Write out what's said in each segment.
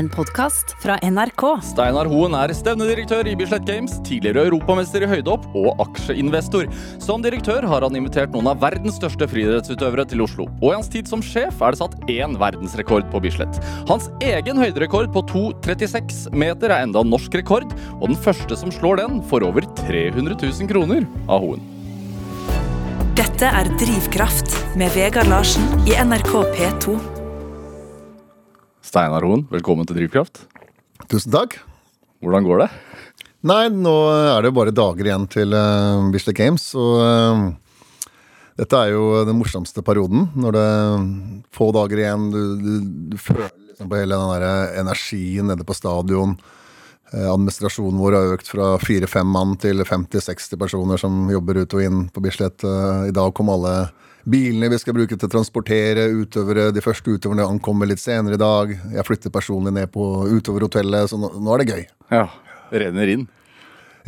En podkast fra NRK. Steinar Hoen er stevnedirektør i Bislett Games, tidligere europamester i høydehopp og aksjeinvestor. Som direktør har han invitert noen av verdens største friidrettsutøvere til Oslo. Og i hans tid som sjef er det satt én verdensrekord på Bislett. Hans egen høyderekord på 2,36 meter er enda norsk rekord, og den første som slår den, får over 300 000 kroner av Hoen. Dette er Drivkraft med Vegard Larsen i NRK P2. Steinar Hoen, velkommen til Drivkraft. Tusen takk. Hvordan går det? Nei, nå er det jo bare dager igjen til uh, Bislett Games. Og uh, dette er jo den morsomste perioden. Når det er få dager igjen, du, du, du føler liksom på hele den der energien nede på stadion. Uh, administrasjonen vår har økt fra fire-fem mann til 50-60 personer som jobber ut og inn på Bislett. I dag kom alle bilene vi skal bruke til å transportere utøvere. De første utøverne ankommer litt senere i dag. Jeg flytter personlig ned på utoverhotellet, så nå, nå er det gøy. Ja, renner inn.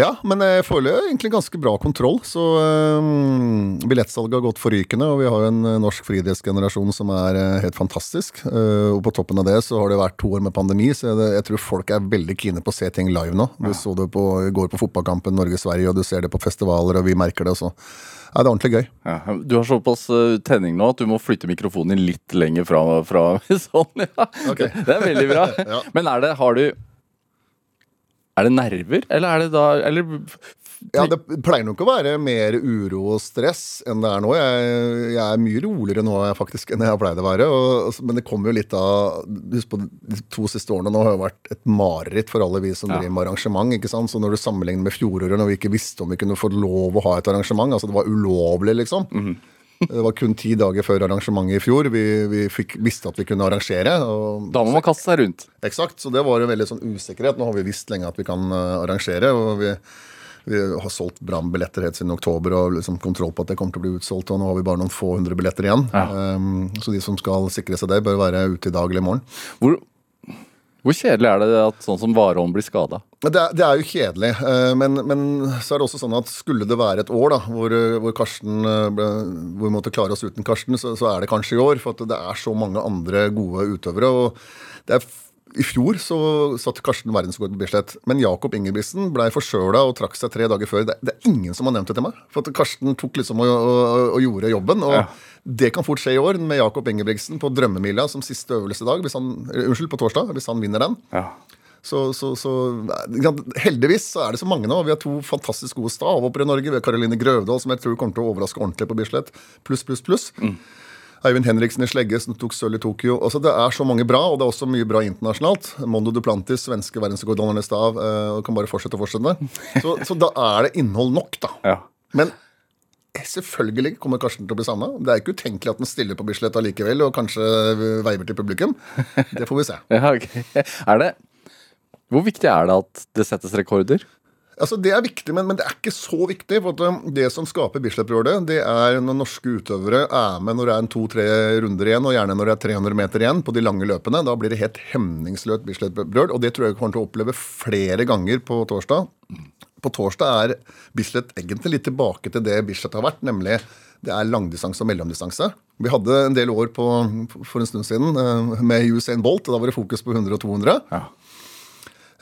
Ja, men jeg føler egentlig ganske bra kontroll. Så um, billettsalget har gått forrykende, og vi har jo en norsk friidrettsgenerasjon som er uh, helt fantastisk. Uh, og på toppen av det så har det vært to år med pandemi, så jeg, jeg tror folk er veldig kine på å se ting live nå. Du så det på, går på fotballkampen Norge-Sverige, og du ser det på festivaler, og vi merker det også. Ja, det er ordentlig gøy. Ja, du har såpass uh, tenning nå at du må flytte mikrofonen din litt lenger fra. fra sånn, ja. Okay. Det er veldig bra. Ja. Men er det, har du Er det nerver, eller er det da eller, Ja, Det pleier nok å være mer uro og stress enn det er nå. Jeg, jeg er mye roligere nå faktisk enn jeg har pleid å være. Og, men det kommer jo litt av Husk på de to siste årene nå har jo vært et mareritt for alle vi som Ja. driver med arrangement. ikke sant? Så når du sammenligner med fjoråret, når vi ikke visste om vi kunne få lov å ha et arrangement, altså det var ulovlig, liksom. Mhm. Det var kun ti dager før arrangementet i fjor vi, vi fikk, visste at vi kunne arrangere. og Da må man kaste seg rundt. Eksakt. Så det var jo veldig sånn usikkerhet. Nå har vi visst lenge at vi kan eh, arrangere. og vi, vi har solgt Brann-billetter helt siden oktober og liksom kontroll på at det kommer til å bli utsolgt. Og nå har vi bare noen få hundre billetter igjen. Ja. Um, så de som skal sikre seg det, bør være ute i dag eller i morgen. Hvor, hvor kjedelig er det at sånn som Warholm blir skada? Det, det er jo kjedelig. eh, Men, men så er det også sånn at skulle det være et år da, hvor, hvor, Karsten, eh, hvor vi måtte klare oss uten Karsten, så, så er det kanskje i år. For det er så mange andre gode utøvere. og det er i fjor så satt Karsten verdensrekord på Bislett, men Jakob Ingebrigtsen ble forkjøla og trakk seg tre dager før. Det, det er ingen som har nevnt det til meg. For at Karsten tok liksom og, og, og gjorde jobben. Og Ja. det kan fort skje i år med Jakob Ingebrigtsen på Drømmemila som siste øvelse i dag, hvis han, eh, unnskyld, på torsdag, hvis han vinner den. Ja. Så, så, så Heldigvis så er det så mange nå. Vi har to fantastisk gode stavhoppere i Norge. Vi har Karoline Grøvdal, som jeg tror kommer til å overraske ordentlig på Bislett. Pluss, pluss, pluss. Eivind Henriksen i slegge, som tok sølv i Tokyo. Altså, det er så mange bra, og det er også mye bra internasjonalt. Mondo Duplantis, svenske verdensrekordholderen i stav, eh, og kan bare fortsette og fortsette. Så, så da er det innhold nok, da. ja. Men selvfølgelig kommer Karsten til å bli savna. Det er ikke utenkelig at den stiller på Bislett allikevel, og kanskje veiver til publikum. Det får vi se. ja okay. Er det Hvor viktig er det at det settes rekorder? Altså, Det er viktig, men, men det er ikke så viktig. for um, Det som skaper Bislett-brølet, det er når norske utøvere er med når det er to-tre runder igjen, og gjerne når det er 300 meter igjen på de lange løpene. Da blir det helt hemningsløst Bislett-brøl, og det tror jeg kommer til å oppleve flere ganger på torsdag. På torsdag er Bislett egentlig litt tilbake til det Bislett har vært, nemlig det er langdistanse og mellomdistanse. Vi hadde en del år på, for en stund siden eh, med Usain Bolt, og da var det fokus på 100 og 200. Ja.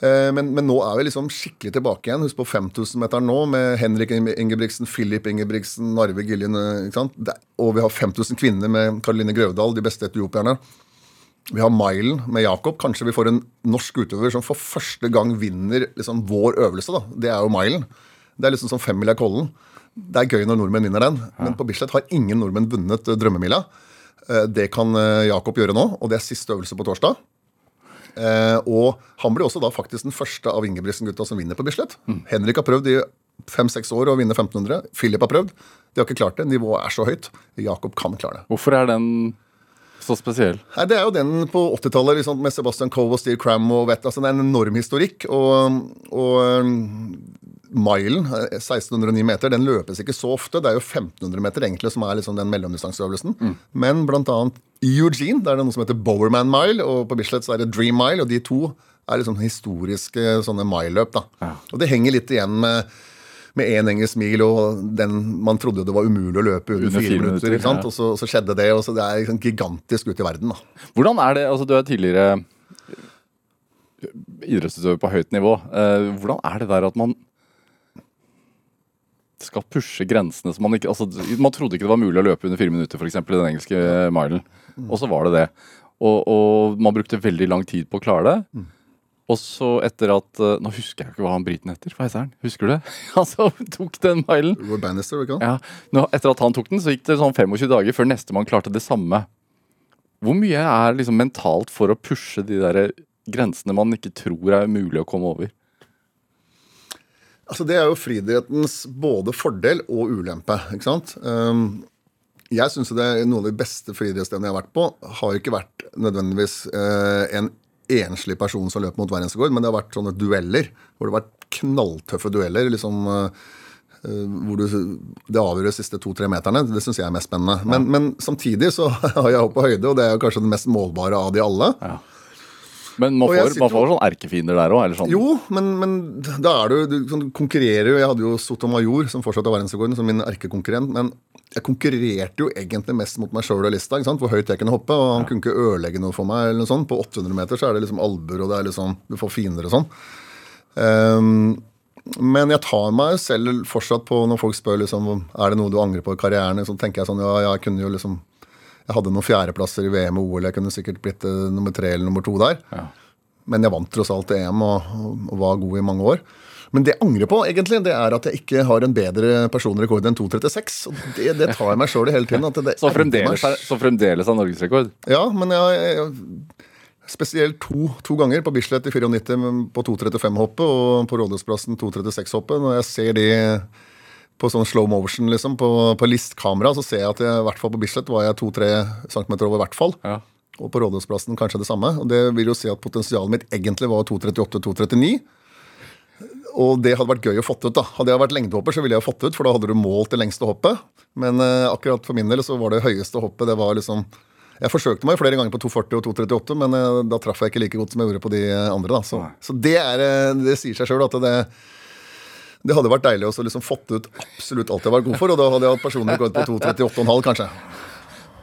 Eh, Men, men nå er vi liksom skikkelig tilbake igjen. Husk på 5000-meteren nå med Henrik Ingebrigtsen, Philip Ingebrigtsen, Narve Giljen. Og vi har 5000 kvinner med Karoline Grøvdal, de beste etiopierne. Vi har milen med Jakob. Kanskje vi får en norsk utøver som for første gang vinner liksom vår øvelse. da. Det er jo milen. Det er liksom som femmila Kollen. Det er gøy når nordmenn vinner den, men på Bislett har ingen nordmenn vunnet eh, drømmemila. Eh, Det kan Jakob gjøre nå, og det er siste øvelse på torsdag. Eh, og han blir også da faktisk den første av Ingebrigtsen-gutta som vinner på Bislett. Henrik har prøvd i fem-seks år å vinne 1500. Philip har prøvd. De har ikke klart det. Nivået er så høyt. Jakob kan klare det. Hvorfor er den så spesiell? Nei, Det er jo den på 80-tallet liksom, med Sebastian Coe og Steve Cram. og vet, altså, Det er en enorm historikk. Og, og milen, eh, 1609 meter, den løpes ikke så ofte. Det er jo 1500 meter egentlig som er liksom den mellomdistanseøvelsen. Men blant annet i Eugene der er det noe som heter Bowerman Mile, og på Bislett så er det Dream Mile. Og de to er liksom historiske sånne mileløp. da. Ja. Og det henger litt igjen med med én engelsk mil, og den, man trodde det var umulig å løpe under, fire fire minutter. minutter, ikke sant? ja. Og så, så skjedde det, og så det er liksom gigantisk ute i verden. da. Hvordan er det Altså, du er tidligere idrettsutøver på høyt nivå. Eh, hvordan er det der at man skal pushe grensene man ikke altså, Man trodde ikke det var mulig å løpe under fire minutter, f.eks. i den engelske milen. Og så var det det. Og, og, man brukte veldig lang tid på å klare det. Og så etter at eh, Nå husker jeg ikke hva han briten heter. Hva heter han? Husker du det? Han som tok den milen. Roy Bannister, ikke sant? Ja, nå, Etter at han tok den, så gikk det sånn 25 dager før nestemann klarte det samme. Hvor mye er liksom mentalt for å pushe de der grensene man ikke tror er mulig å komme over? Altså Det er jo friidrettens både fordel og ulempe. ikke sant? Um, jeg syns noen av de beste friidrettsstedene jeg har vært på, har ikke vært nødvendigvis uh, en enslig person som løper mot verdensrekord, men det har vært sånne dueller. Hvor det har vært knalltøffe dueller. liksom... Uh, hvor du, det avgjør de siste to-tre meterne. Det syns jeg er mest spennende. Ja. Men, men, samtidig så har jeg hoppet høyde, og det er jo kanskje det mest målbare av de alle. Ja. Men man får, man får sånn erkefiender der òg? Sånn. Jo, men, men, da er du, du, du konkurrerer jo. Jeg hadde jo Sotomayor, som fortsatt er verdensrekorden, som min erkekonkurrent. Men jeg konkurrerte jo egentlig mest mot meg sjøl og lista, ikke sant? hvor høyt jeg kunne hoppe. Og han ja. kunne ikke ødelegge noe for meg. eller noe sånt. På 800 meter så er det liksom albuer, og det er liksom, du får fiender og sånn. Um, men jeg tar meg selv fortsatt på når folk spør liksom, er det noe du angrer på i karrieren. Så tenker jeg sånn ja, jeg kunne jo liksom jeg hadde noen fjerdeplasser i VM og OL. Jeg kunne sikkert blitt uh, nummer tre eller nummer to der. Ja. Men jeg vant tross alt EM og, og, var god i mange år. Men det jeg angrer på, egentlig, det er at jeg ikke har en bedre personrekord enn 2,36. og det, det, tar jeg meg sjøl i hele tiden. Det, så, fremdeles er, så fremdeles er norgesrekord? Ja, men jeg, jeg Spesielt to, to, ganger på Bislett i 94 på 2.35-hoppet og på Rådhusplassen 2.36-hoppet. Når jeg ser de på sånn slow motion liksom, på, på listkamera, så ser jeg at jeg, i hvert fall på Bislett var jeg 2-3 cm over, i hvert fall. Ja. Og på Rådhusplassen kanskje det samme. Og det vil jo si at potensialet mitt egentlig var 2.38-2.39. Og det hadde vært gøy å fått ut. da. Hadde jeg vært lengdehopper, så ville jeg fått ut, for da hadde du målt det lengste hoppet. Men eh, akkurat for min del så var det høyeste hoppet det var liksom Jeg forsøkte meg flere ganger på 240 og 238, men eh, da traff jeg ikke like godt som jeg gjorde på de andre. da. Så, så det, er, uh, det sier seg sjøl at det det hadde vært deilig å liksom fått ut absolutt alt jeg var god for, og da hadde jeg hatt personlig rekord på 2,38,5 kanskje.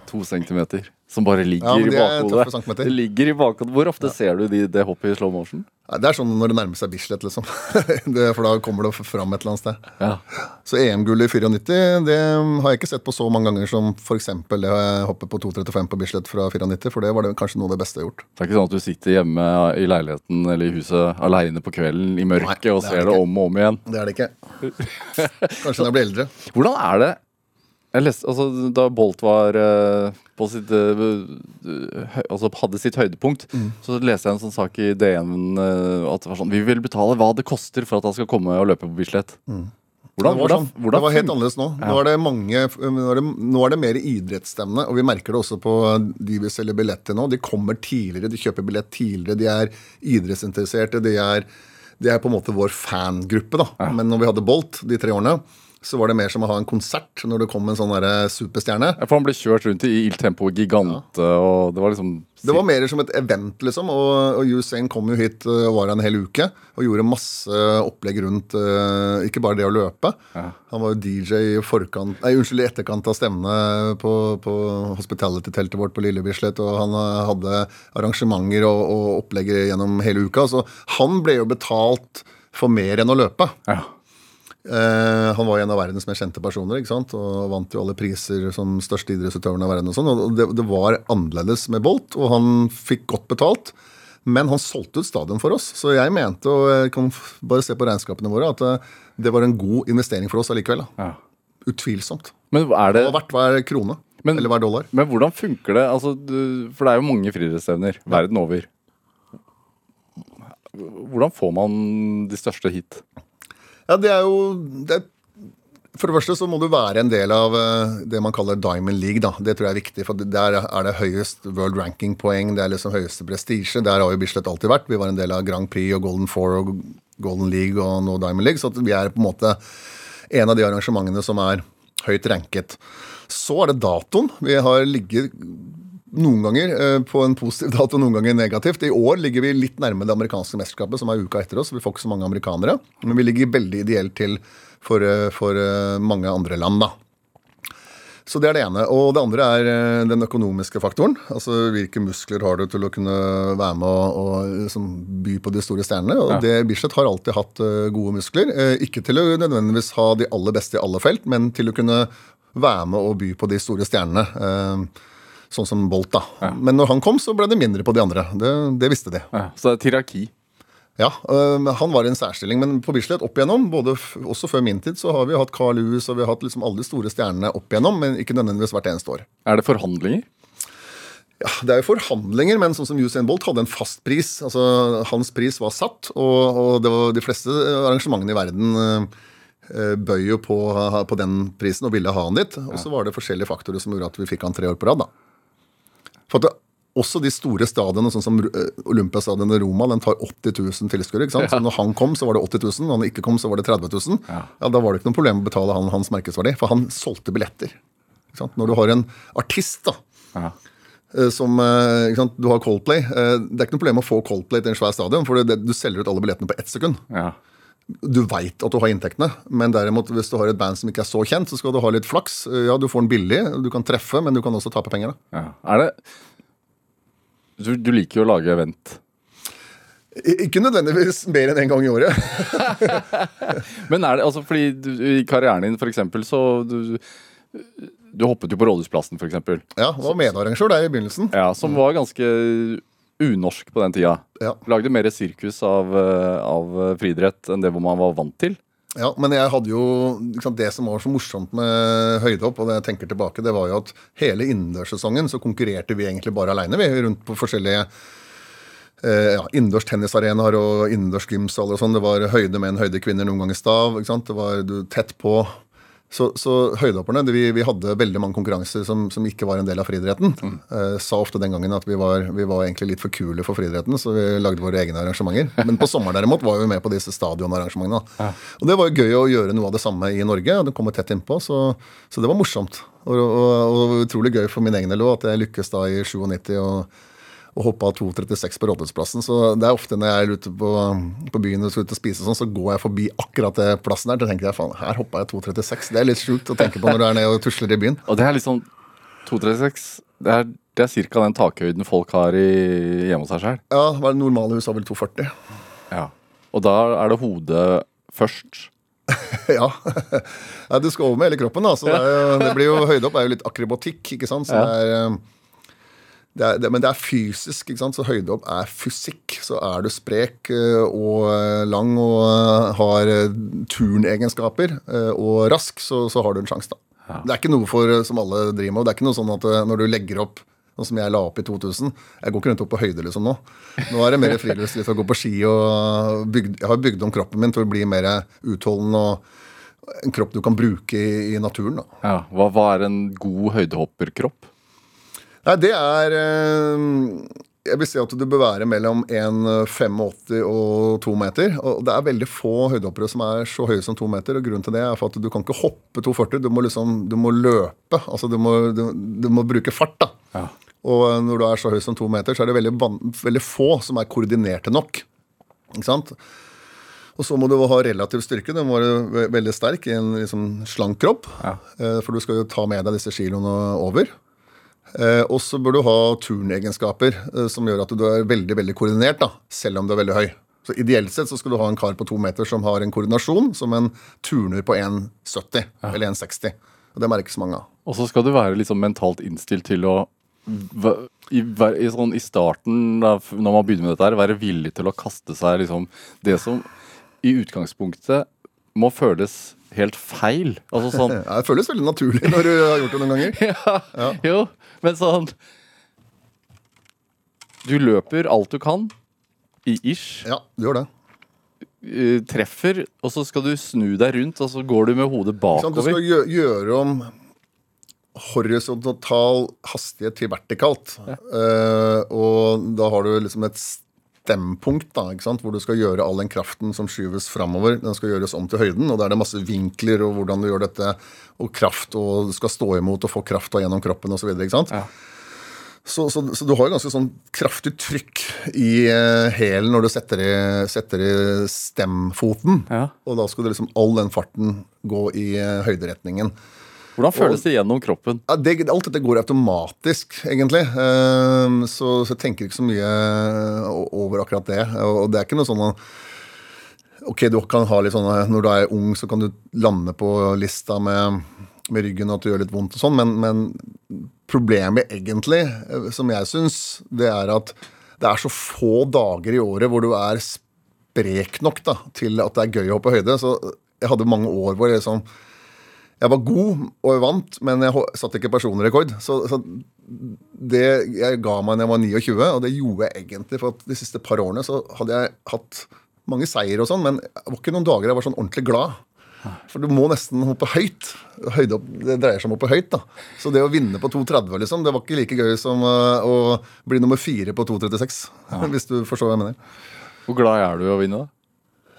To centimeter som bare ligger ja, i bakhodet. Det ligger i bakhodet. Hvor ofte ja. ser du de, det hoppet i slow motion? Det er sånn når det nærmer seg Bislett, liksom. det, for da kommer det fram et eller annet sted. Ja. Så EM-gullet i 94 det har jeg ikke sett på så mange ganger som f.eks. det hoppet på 2.35 på Bislett fra 94, for det var det kanskje noe av det beste jeg har gjort. Det er ikke sånn at du sitter hjemme i leiligheten eller i huset aleine på kvelden i mørket og ser det, det om og om igjen? Det er det ikke. Kanskje når jeg blir eldre. Hvordan er det leste, altså, Da Bolt var uh, på sitt uh, altså hadde sitt høydepunkt, mm. så leste jeg en sånn sak i DN uh, at det var sånn Vi vil betale hva det koster for at han skal komme og løpe på Bislett. Mm. Hvordan, det, var sånn, hvordan, det var helt annerledes nå. Ja. Nå, er det mange, nå, er det, nå er det mer idrettsstevne, og vi merker det også på de vi selger billett til nå. De kommer tidligere, de kjøper billett tidligere, de er idrettsinteresserte. De er, de er på en måte vår fangruppe. da. Ja. Men når vi hadde Bolt de tre årene, så var det mer som å ha en konsert når det kom en sånn superstjerne. Ja, for han ble kjørt rundt i ildtempo, Gigante, ja. og det var liksom Det var mer som et event, liksom. Og, og Usain kom jo hit og uh, var her en hel uke og gjorde masse opplegg rundt uh, ikke bare det å løpe. Ja. Han var jo DJ i forkant, nei, unnskyld, i etterkant av stevnet på, på hospitality-teltet vårt på Lille Bislett, og han hadde arrangementer og, og opplegg gjennom hele uka. Så han ble jo betalt for mer enn å løpe. Ja. Uh, han var en av verdens mer kjente personer ikke sant? og vant jo alle priser som største idrettsutøveren av verden. og sånn, og det, det, var annerledes med Bolt, og han fikk godt betalt. Men han solgte ut stadion for oss, så jeg mente, og jeg kan bare se på regnskapene våre, at uh, det var en god investering for oss allikevel. Ja. Utvilsomt. Men er det... det var verdt hver krone. Men, eller hver dollar. Men hvordan funker det? Altså, for det er jo mange friidrettsstevner verden over. Hvordan får man de største hit? Ja, det er jo det For det første så må du være en del av eh, det man kaller Diamond League. da. Det tror jeg er viktig, for der er det høyest world ranking-poeng. Det er liksom høyeste prestisje. Der har jo Bislett alltid vært. Vi var en del av Grand Prix og Golden Four og Golden League og nå Diamond League. Så vi er på en måte en av de arrangementene som er høyt ranket. Så er det datoen. Vi har ligget noen ganger eh, på en positiv dato, noen ganger negativt. I år ligger vi litt nærme det amerikanske mesterskapet, som er uka etter oss. Vi får ikke så mange amerikanere. Men vi ligger veldig ideelt til for, eh, for eh, mange andre land, da. Så det er det ene. Og det andre er den økonomiske faktoren. Altså hvilke muskler har du til å kunne være med og, og liksom by på de store stjernene. Og Ja. det Bislett har alltid hatt gode muskler. Ikke til å nødvendigvis ha de aller beste i alle felt, men til å kunne være med og by på de store stjernene. Sånn som Bolt, da. Men når han kom, så ble det mindre på de andre. Det, det visste de. Ja, så det er hierarki. Ja, øh, Han var i en særstilling, men på Bislett opp igjennom, både også før min tid, så har vi hatt Carl Lewis og vi har hatt liksom alle de store stjernene opp igjennom, men ikke nødvendigvis hvert eneste år. Er det forhandlinger? Ja, Det er jo forhandlinger, men sånn som Usain Bolt hadde en fast pris. altså Hans pris var satt, og, og det var de fleste arrangementene i verden øh, bøy jo på, på den prisen og ville ha han dit. Og så var det forskjellige faktorer som gjorde at vi fikk han tre år på rad. da. For at det, også de store stadionene, sånn som eh, Olympiastadionet i Roma, den tar 80 000 tilskuere. Ja. Så når han kom, så var det 80 000. Når han ikke kom, så var det 30 000. Ja. Ja, Da var det ikke noe problem å betale han hans markedsverdi, for han solgte billetter. Ikke sant? Når du har en artist da, Ja. eh, som eh? Du har Coldplay. Det er ikke noe problem å få Coldplay til en svær stadion, for det, du selger ut alle billettene på ett sekund. ja. Du veit at du har inntektene, men derimot hvis du har et band som ikke er så kjent, så skal du ha litt flaks. Ja, du får den billig, du kan treffe, men du kan også tape penger. da. ja. Er det du, du liker jo å lage event. Ikke nødvendigvis mer enn én en gang i året. Men er det altså fordi du, i karrieren din, for eksempel, så du, du hoppet jo på Rådhusplassen, eksempel. Ja, var medarrangør der i begynnelsen. Ja, som var ganske unorsk på den tida. Ja. Lagde mer sirkus av, eh, av friidrett enn det hvor man var vant til. Ja, Men jeg hadde jo sant, det som var så morsomt med høydehopp, og det jeg tenker tilbake, det var jo at hele innendørssesongen så konkurrerte vi egentlig bare aleine, vi, rundt på forskjellige eh, ja, innendørs tennisarenaer og innendørs gymsaler og sånn. Det var høyde menn, høyde kvinner, noen ganger stav. ikke sant? Det var du, tett på. Så, så høydehopperne vi, vi hadde veldig mange konkurranser som, som ikke var en del av friidretten. Eh, sa ofte den gangen at vi var, vi var egentlig litt for kule for friidretten, så vi lagde våre egne arrangementer. Men på sommeren derimot var vi med på disse stadionarrangementene. Ja. Og det var jo gøy å gjøre noe av det samme i Norge. Det kom tett innpå, så, så det var morsomt. Og, og, og utrolig gøy for min egen del òg, at jeg lykkes da i 97 og og hoppa 2,36 på Rådhusplassen. Så det er ofte når jeg er ute på, på byen og skal ut og spise, og sånn, så går jeg forbi akkurat det plassen der. Da tenker jeg faen, her hoppa jeg 2,36. Det er litt sjukt å tenke på når du er nede og tusler i byen. Og det er liksom 236 Det er, det er ca. den takhøyden folk har i, hjemme hos seg sjøl. Ja, det normale hus har vel 2,40. Ja. Og da er det hodet først. ja. Du skal over med hele kroppen, da. Så det, er, jo- det blir jo høydeopp er jo litt akrobatikk, ikke sant. Så det er, eh, det er, det, men det er fysisk, ikke sant? så høydehopp er fysikk. Så er du sprek eh, og eh, lang og eh, har turnegenskaper og rask, så, så har du en sjanse, da. Det er ikke noe for, som alle driver med. Det er ikke noe sånn at når du legger opp Sånn som jeg la opp i 2000. Jeg går ikke rundt opp på høyde liksom nå. Nå er det mer friluftsliv til å gå på ski. og bygd, Jeg har bygd om kroppen min til å bli mer utholdende og en kropp du kan bruke i, i naturen. da. Ja. Hva, hva er en god høydehopperkropp? Nei, det er eh, Jeg vil si at du bør være mellom 1,85 og 2 meter. Og det er veldig få høydehoppere som er så høye som 2 meter. og Grunnen til det er for at du kan ikke hoppe 2,40. Du må liksom, du må løpe. altså Du må, du, du må bruke fart. da. Ja. Og eh, når du er så høy som to meter, så er det veldig, veldig få som er koordinerte nok. Ikke sant? Og så må du ha relativ styrke. Du må være veldig sterk i en liksom, slank kropp. Ja. Eh, For du skal jo ta med deg disse kiloene over. Eh, Og så bør du ha turnegenskaper eh, som gjør at du er veldig veldig koordinert, da, selv om du er veldig høy. Så Ideelt sett så skal du ha en kar på to meter som har en koordinasjon som en turner på 1,70 eller 1,60. Og det merkes mange av. Og så skal du være liksom mentalt innstilt til å i, i, sånn, I starten, da, når man begynner med dette, her, være villig til å kaste seg liksom det som i utgangspunktet må føles helt feil. Altså sånn Ja, det føles veldig naturlig når du har gjort det noen ganger. ja, Jo, men sånn Du løper alt du kan i ish. Ja, du gjør det. eh, Treffer, og så skal du snu deg rundt, og så går du med hodet bakover. Du skal gjø- gjøre om horisontal hastighet til vertikalt. Eh, og da har du liksom et stempunkt da, hvor du skal gjøre all den kraften som skyves framover. Den skal gjøres om til høyden, og da er det masse vinkler og hvordan du gjør dette, og kraft, og du skal stå imot og få krafta gjennom kroppen osv. Så, Ja. så, så, så du har jo ganske sånn kraftig trykk i eh, hælen når du setter i, setter i stemfoten. Ja. Og da skal du liksom all den farten gå i eh, høyderetningen. Hvordan føles det gjennom kroppen? Ja, det, alt dette går automatisk, egentlig. Ehm, så, så jeg tenker ikke så mye over akkurat det. Og det er ikke noe sånn Ok, du kan ha litt sånn Når du er ung, så kan du lande på lista med, med ryggen og at det gjør litt vondt og sånn, men, men problemet egentlig, eh, som jeg syns, det er at det er så få dager i året hvor du er sprek nok da, til at det er gøy å hoppe høyde. Så jeg hadde mange år hvor jeg liksom jeg var god og jeg vant, men jeg satte ikke personrekord. Så, så det jeg ga meg da jeg var 29, og det gjorde jeg egentlig for at de siste par årene så hadde jeg hatt mange seier og sånn, men det var ikke noen dager jeg var sånn ordentlig glad. For du må nesten hoppe høyt. Høyde opp, det dreier seg om å hoppe høyt. da. Så det å vinne på 2,30 liksom, det var ikke like gøy som uh, å bli nummer fire på 2,36. Hvis du forstår hva jeg mener. Hvor glad er du i å vinne, da?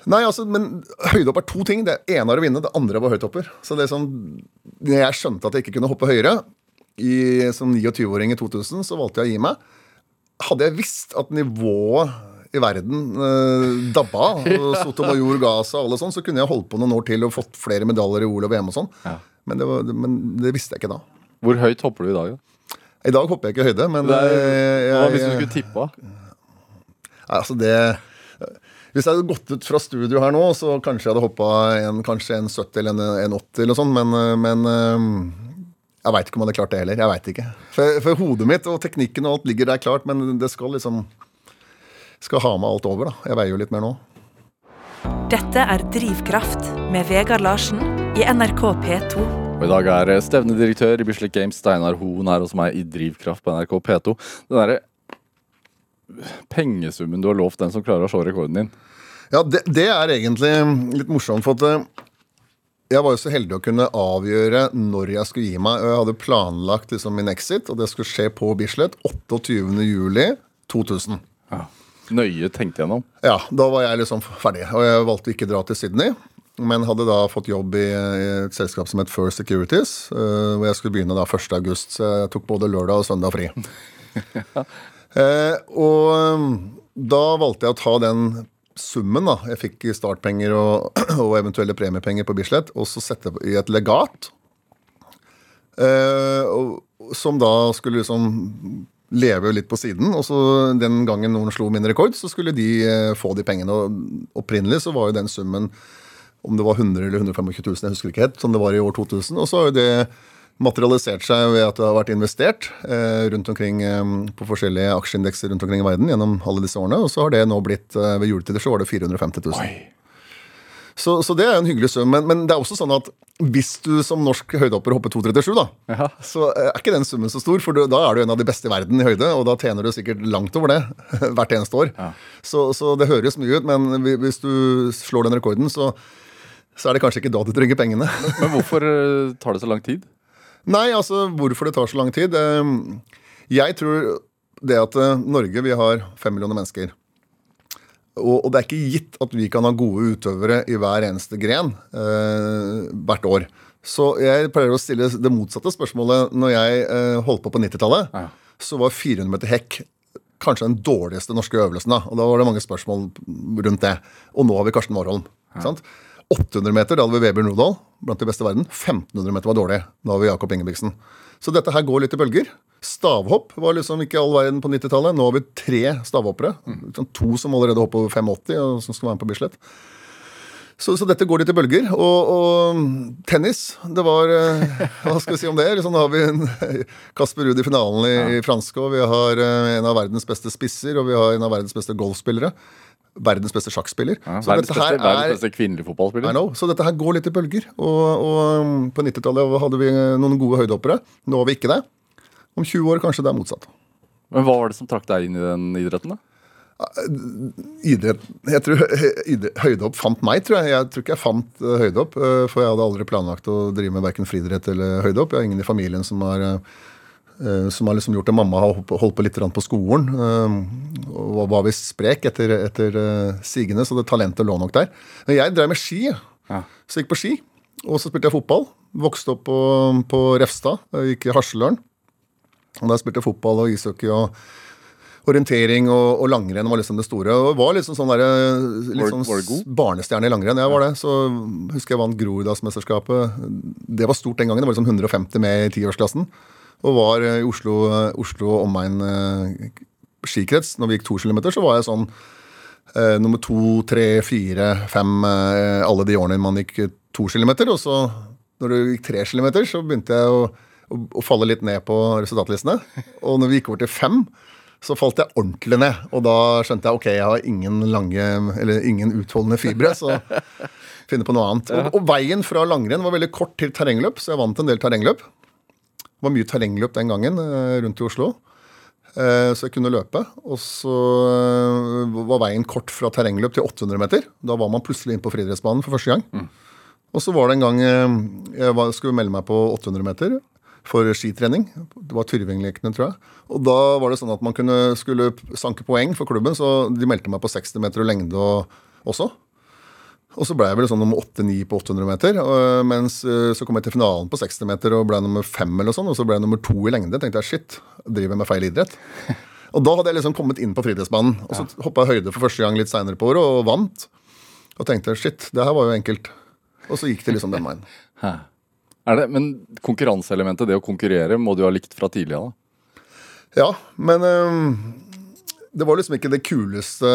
Nei, altså, men høydehopp er to ting. Det ene er å vinne, det andre var høythopper. Så det er sånn, når jeg skjønte at jeg ikke kunne hoppe høyere, i, som 29-åring i 2000, så valgte jeg å gi meg. Hadde jeg visst at nivået i verden eh, dabba, og Sotomayor ga seg, og alle sånn, så kunne jeg holdt på noen år til og fått flere medaljer i OL og VM og sånn. Ja. Men, det men det visste jeg ikke da. Hvor høyt hopper du i dag? da? I dag hopper jeg ikke høyde, men er, eh, hva hvis du skulle tippa? Altså det Hvis jeg hadde gått ut fra studio her nå, så kanskje jeg hadde hoppa en, kanskje en 70 eller en, en 80 eller sånn, men, men eh, jeg veit ikke om jeg hadde klart det heller. Jeg vet ikke. For, for hodet mitt og teknikken og alt ligger der klart, men det skal liksom Skal ha med alt over, da. Jeg veier jo litt mer nå. Dette er Drivkraft med Vegard Larsen i NRK P2. Og I dag er eh, stevnedirektør i Bislett Games, Steinar Hoen, her hos meg i Drivkraft på NRK P2. Den derre pengesummen du har lovt den som klarer å slå rekorden din. Ja, det, det er egentlig litt morsomt, for at eh, jeg var jo så heldig å kunne avgjøre når jeg skulle gi meg. og Jeg hadde planlagt liksom min exit, og det skulle skje på Bislett 28.07.2000. Ja. Nøye tenkt gjennom. Ja, da var jeg liksom ferdig. Og jeg valgte ikke å dra til Sydney. Men hadde da fått jobb i, et selskap som het First Securities. eh, hvor jeg skulle begynne da 1. august. Så jeg tok både lørdag og søndag fri. Eh, og um, da valgte jeg å ta den summen da jeg fikk i startpenger og, og eventuelle premiepenger på Bislett, og så sette i et legat. Eh, og, som da skulle liksom leve litt på siden. Og så den gangen noen slo min rekord, så skulle de eh, få de pengene. Og opprinnelig så var jo den summen om det var 100 eller 125 000, jeg husker ikke helt, som det var i år 2000. Og så har jo det materialisert seg ved at det har vært investert eh, rundt omkring eh, på forskjellige aksjeindekser rundt omkring i verden gjennom alle disse årene. Og så har det nå blitt eh, ved juletider så var det 450 000. Så, så det er en hyggelig sum. Men, men det er også sånn at hvis du som norsk høydehopper hopper 2,37, da, Ja. så er ikke den summen så stor, for du, da er du en av de beste i verden i høyde, og da tjener du sikkert langt over det hvert eneste år. Ja. Så, så det høres mye ut, men hvis du slår den rekorden, så, så er det kanskje ikke da du trenger pengene. Men hvorfor tar det så lang tid? Nei, altså hvorfor det tar så lang tid? eh, Jeg tror det at eh, Norge, vi har fem millioner mennesker. Og, det er ikke gitt at vi kan ha gode utøvere i hver eneste gren eh, hvert år. Så jeg pleier å stille det motsatte spørsmålet. Når jeg eh, holdt på på 90-tallet, Ja. så var 400 meter hekk kanskje den dårligste norske øvelsen. da, Og da var det mange spørsmål rundt det. Og nå har vi Karsten Warholm. ikke sant? 800 meter, da hadde vi Weber-Nordahl, blant de beste i verden. 1500 meter var dårlig. Da har vi Jakob Ingebrigtsen. Så dette her går litt i bølger. Stavhopp var liksom ikke all verden på 90-tallet. Nå har vi tre stavhoppere. Liksom To som allerede hopper over 85, og som skal være med på Bislett. Så, så dette går litt i bølger. Og, og tennis, det var eh, Hva skal vi si om det? Liksom, da har vi en, Kasper Ruud i finalen i, i franske, og vi har eh, en av verdens beste spisser, og vi har en av verdens beste golfspillere. Verdens beste sjakkspiller. Ja, så verdens, beste, verdens er beste kvinnelige I fotballspiller. know. Så dette her går litt i bølger. Og, og um, på 90-tallet hadde vi noen gode høydehoppere. Nå har vi ikke det. Om 20 år kanskje det er motsatt. Men hva var det som trakk deg inn i den idretten? da? Idrett, jeg tror idrett, Høydehopp fant meg, tror jeg. Jeg tror ikke jeg fant høydehopp. for jeg hadde aldri planlagt å drive med verken friidrett eller høydehopp. Jeg har ingen i familien som har som har liksom gjort det. Mamma har holdt på- litt på skolen. uh, og var- visst sprek etter, etter uh, sigende, så det talentet lå nok der. Men jeg drev med ski. Ja. Så jeg gikk på ski. Og så spilte jeg fotball. Vokste opp på, på Refstad. Jeg gikk i Harseløren. Og der spilte jeg fotball og ishockey og orientering og, og langrenn var liksom det store. Og var liksom sånn der, litt sånn var var barnestjerne i langrenn. Jeg var det. Så husker jeg vant Groruddalsmesterskapet. Det var stort den gangen. Det var liksom 150 med i tiårsklassen. Og var i Oslo, Oslo omegn eh, skikrets. Når vi gikk to kilometer, så var jeg sånn eh, nummer to, tre, fire, fem eh, alle de årene man gikk eh, to kilometer. Og så når du gikk tre kilometer, så begynte jeg å, å, å falle litt ned på resultatlistene. Og når vi gikk over til fem, så falt jeg ordentlig ned. Og da skjønte jeg ok, jeg har ingen lange, eller ingen utholdende fibre. Så finne på noe annet. Og, og veien fra langrenn var veldig kort til terrengløp, så jeg vant en del terrengløp. Det var mye terrengløp den gangen eh, rundt i Oslo. Eh, Så jeg kunne løpe. Og så eh, var veien kort fra terrengløp til 800 meter. Da var man plutselig inn på friidrettsbanen for første gang. Og så var det en gang jeg skulle melde meg på 800 meter for skitrening. Det var Tyrvinglekene, tror jeg. Og da var det sånn at man kunne, skulle sanke poeng for klubben, så de meldte meg på 60 meter og lengde og, også. Og så ble jeg vel sånn nummer 8-9 på 800 meter. Og, mens eh, så kom jeg til finalen på 60 meter og ble nummer 5 eller sånn. Og så ble jeg nummer 2 i lengde. tenkte jeg shit, driver jeg med feil idrett? Og da hadde jeg liksom kommet inn på friidrettsbanen. Og så hoppa jeg høyde for første gang litt seinere på året og vant. Og tenkte shit, det her var jo enkelt. Og så gikk det liksom den veien. Er det, men konkurranseelementet, det å konkurrere, må du ha likt fra tidlig av? da? Ja, men øhm, det var liksom ikke det kuleste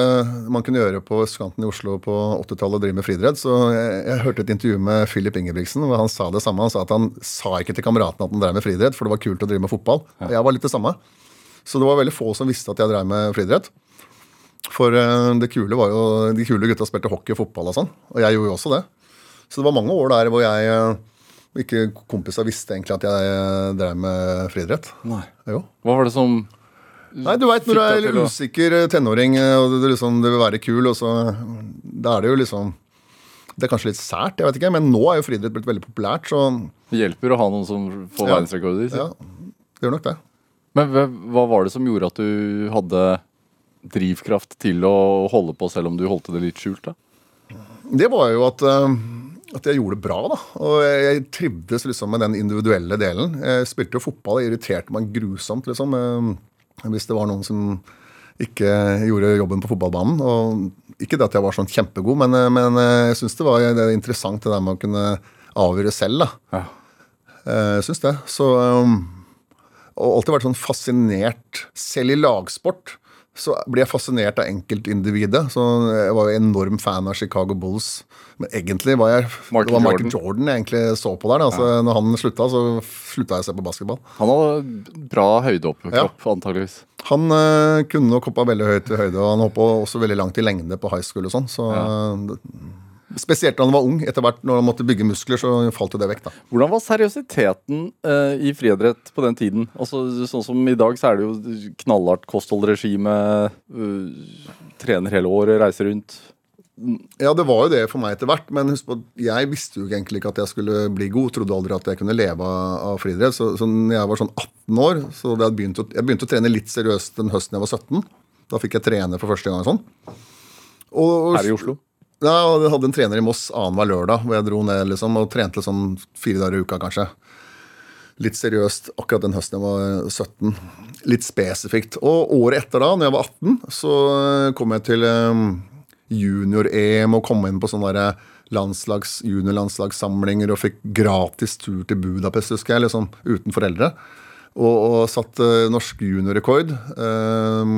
man kunne gjøre på østkanten i Oslo på 80-tallet, å drive med friidrett. Så jeg, jeg hørte et intervju med Philip Ingebrigtsen hvor han sa det samme. Han sa at han sa ikke til kameratene at han drev med friidrett, for det var kult å drive med fotball. Ja. jeg var litt det samme. Så det var veldig få som visste at jeg drev med friidrett. For øh, det kule var jo De kule gutta spilte hockey og fotball og sånn. Og jeg gjorde jo også det. Så det var mange år der hvor jeg øh, ikke kompiser visste egentlig at jeg øh, drev med friidrett. Hva var det som Nei, du veit når du er en usikker eh, tenåring eh, og du, liksom, du vil være kul, og så Da er det jo liksom Det er kanskje litt sært, jeg vet ikke, men nå er jo friidrett blitt veldig populært, så Det hjelper å ha noen som får Ja. verdensrekorder. ja, det gjør nok det. Men hva, var det som gjorde at du hadde drivkraft til å holde på, selv om du holdt det litt skjult? da? Det var jo at, eh, at jeg gjorde det bra, da. Og jeg, jeg trivdes liksom med den individuelle delen. Jeg spilte jo fotball, det irriterte meg grusomt, liksom. Eh, Hvis det var noen som ikke gjorde jobben på fotballbanen. Og ikke det at jeg var sånn kjempegod, men, eh, men eh, jeg syns det var det er interessant det der med å kunne avgjøre selv, da. Ja. Eh, Jeg syns det. Så Og alltid vært sånn fascinert. Selv i lagsport så blir jeg fascinert av enkeltindividet. Så jeg var jo enorm fan av Chicago Bulls. Men egentlig var jeg Michael det var Michael Jordan. Jordan jeg egentlig så på der. da. Altså, Når han slutta, så slutta jeg å se på basketball. Han hadde bra høydeoppkropp, antageligvis. Han uh, kunne nok hoppa veldig høyt i høyde, og han hoppa også veldig langt i lengde på high school og sånn. Så ja. Spesielt da han var ung. Etter hvert når han måtte bygge muskler, så falt jo det vekk. da. Hvordan var seriøsiteten eh, i friidrett på den tiden? Altså, sånn som I dag så er det jo knallhardt kostholdregime. Uh, trener hele året, reiser rundt. Ja, det var jo det for meg etter hvert, men husk på jeg visste jo egentlig ikke at jeg skulle bli god. Trodde aldri at jeg kunne leve av, friidrett. Så, så når jeg var sånn 18 år, så jeg begynt å, jeg begynte å trene litt seriøst den høsten jeg var 17. Da fikk jeg trene for første gang sånn. Og, Her i Oslo. Ja, jeg hadde en trener i Moss annenhver lørdag, hvor jeg dro ned liksom, og trente liksom fire dager i uka, kanskje. Litt seriøst akkurat den høsten jeg var 17. Litt spesifikt. Og året etter, da, når jeg var 18, så eh, kom jeg til eh, junior-EM og kom inn på sånne der landslags, juniorlandslagssamlinger og fikk gratis tur til Budapest, husker jeg, liksom uten foreldre. Og, og satt eh, norsk juniorrekord. Eh,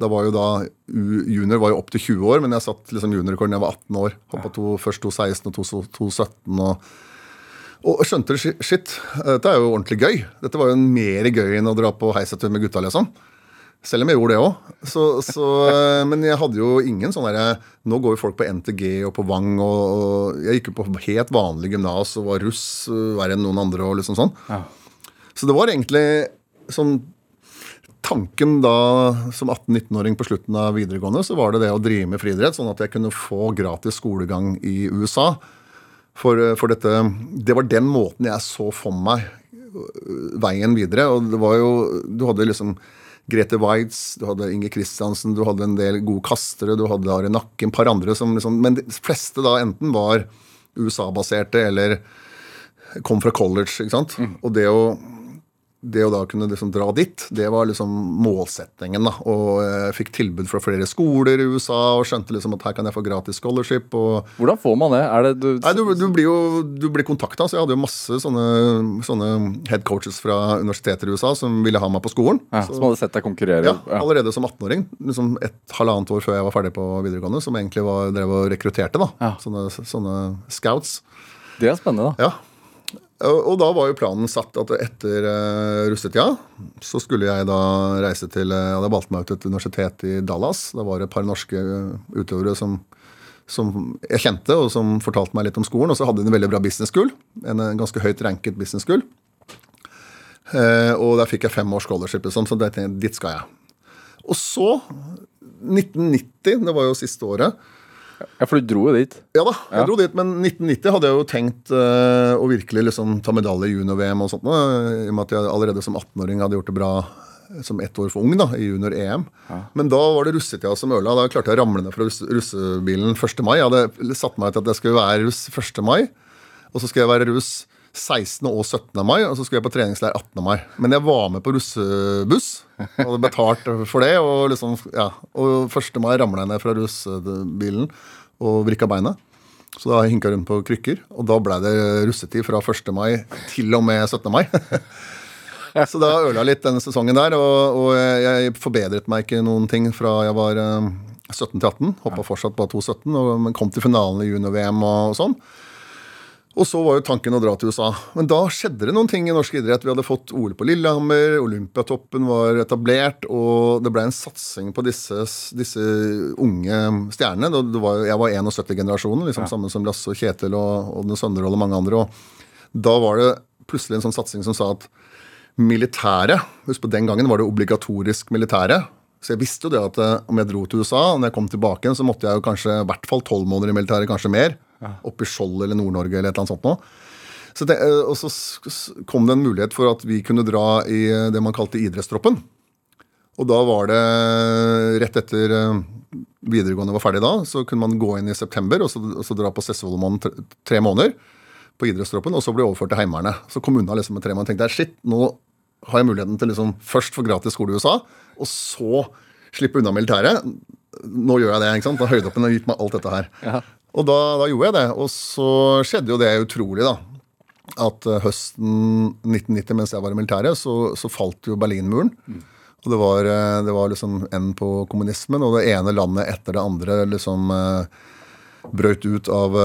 da var jo da Junior var jo opp til 20 år, men jeg satt liksom juniorrekorden da jeg var 18 år. Hoppa to, først 2.16 og 2.17. Og, og skjønte det, shit, dette er jo ordentlig gøy. Dette var jo mer gøy enn å dra på heisetur med gutta, liksom. Selv om jeg gjorde det òg. Så, så, eh, men jeg hadde jo ingen sånn derre Nå går jo folk på NTG og på Vang, og, og jeg gikk jo på helt vanlig gymnas og var russ verre enn noen andre og liksom sånn. Ja. Så det var egentlig sånn Tanken da som 18-19-åring på slutten av videregående, så var det det å drive med friidrett, sånn at jeg kunne få gratis skolegang i USA. For, for dette Det var den måten jeg så for meg øh, veien videre. Og det var jo Du hadde liksom Grete Waitz, du hadde Inge Kristiansen, du hadde en del gode kastere, du hadde Are Nakke, et par andre som liksom Men de fleste da enten var USA-baserte eller kom fra college, ikke sant. Og det å det å da kunne liksom dra dit, det var liksom målsettingen. da, Og jeg fikk tilbud fra flere skoler i USA og skjønte liksom at her kan jeg få gratis scholarship. og Hvordan får man det? Er det du, Nei, du, du blir jo du blir kontakta, så jeg hadde jo masse sånne, sånne head coaches fra universiteter i USA som ville ha meg på skolen. ja, så, som hadde sett deg konkurrere? ja, Allerede som 18-åring, liksom et halvannet år før jeg var ferdig på videregående, som egentlig var, drev og rekrutterte. da, Ja. sånne, sånne scouts. Det er spennende, da. Ja. Og, da var jo planen satt at etter uh, russetida så skulle jeg da reise til uh, Jeg hadde valgt meg ut et universitet i Dallas. Da var det et par norske eh, utøvere som, som jeg kjente, og som fortalte meg litt om skolen. Og så hadde de en veldig bra business school. En, ganske høyt ranket business school. Eh, og der fikk jeg fem års scholarship, liksom, så dit skal jeg. Og så, 1990, det var jo siste året Ja, For du dro jo dit. ja da, jeg Ja. dro dit, men 1990 hadde jeg jo tenkt uh, å virkelig liksom ta medalje i junior-VM og sånt. Uh, I og med at jeg allerede som 18-åring hadde gjort det bra eh, som ett år for ung da, i junior-EM. Men da var det russetida som ødela. Da klarte jeg å ramle ned fra russ russebilen 1. mai. Jeg hadde satt meg ut at jeg skulle være russ 1. mai, og så skulle jeg være russ 16. og 17. mai, og så skulle jeg på treningsleir 18. mai. Men jeg var med på russebuss. Og Hadde betalt for det. Og liksom, ja, og 1. mai ramla jeg ned fra russebilen og vrikka beinet. Så da hinka rundt på krykker. Og da ble det russetid fra 1. mai til og med 17. mai. Så da ødela jeg litt denne sesongen der. Og, og jeg forbedret meg ikke noen ting fra jeg var eh, 17 til 18. Hoppa fortsatt på 2,17, og- kom til finalen i junior-VM og sånn. Og så var jo tanken å dra til USA. Men da skjedde det noen ting i norsk idrett. Vi hadde fått OL på Lillehammer, Olympiatoppen var etablert, og det ble en satsing på disse, disse unge stjernene. Var, jeg var 71-generasjonen, liksom, sammen som Lasse og Kjetil og Ådne Sønderål og mange andre. Og da var det plutselig en sånn satsing som sa at militæret Husk på den gangen var det obligatorisk militære. Så jeg visste jo det at eh, om jeg dro til USA, og når jeg kom tilbake igjen, så måtte jeg jo kanskje i hvert fall tolv måneder i militæret, kanskje mer. Oppe i Skjold eller Nord-Norge eller et eller annet sånt noe. Så det, eh, og så kom det en mulighet for at vi kunne dra i eh, det man kalte idrettstroppen. Og da var det rett etter eh, videregående var ferdig da, så kunne man gå inn i september og så, og så dra på Sesvollmoen tre, måneder på idrettstroppen, og så bli overført til Heimevernet. Så kom unna liksom med tre måneder tenkte shit, nå har jeg muligheten til liksom først få gratis skole i USA, og så slippe unna militæret. Nå gjør jeg det. ikke sant? Da Høydeoppen har gitt meg alt dette her. Ja. Og da, da gjorde jeg det. Og så skjedde jo det utrolig, da. At eh, høsten 1990, mens jeg var i militæret, så, så falt jo Berlinmuren. Og det var, eh, det var liksom enden på kommunismen, og det ene landet etter det andre liksom eh, brøt ut av,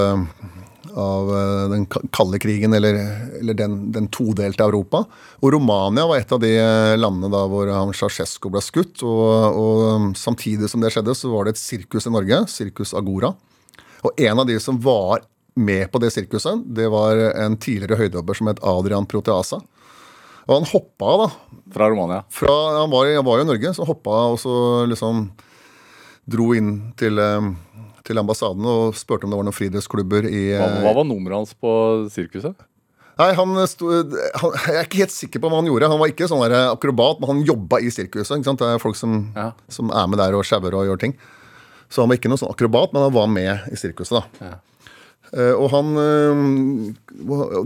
av eh, den ka- kalde krigen, eller, eller den, den todelte Europa. Og Romania var et av de eh, landene da hvor han Ceaucescu ble skutt. Og, og samtidig som det skjedde, så var det et sirkus i Norge, Sirkus Agora. Og en av de som var med på det sirkuset, det var en tidligere høydehopper som het Adrian Proteasa. Og han hoppa da. Fra Romania. Fra, han, var, han var jo i Norge, så hoppa og så liksom dro inn til, eh, til ambassaden og spurte om det var noen friidrettsklubber i Hva, eh, hva var nummeret hans på sirkuset? Nei, han sto, han, Jeg er ikke helt sikker på hva han gjorde. Han var ikke sånn der akrobat, men han jobba i sirkuset. Det er folk som, Ja. som er med der og sjauer og gjør ting. Så han var ikke noen sånn akrobat, men han var med i sirkuset. da. Ja. Eh, og han eh,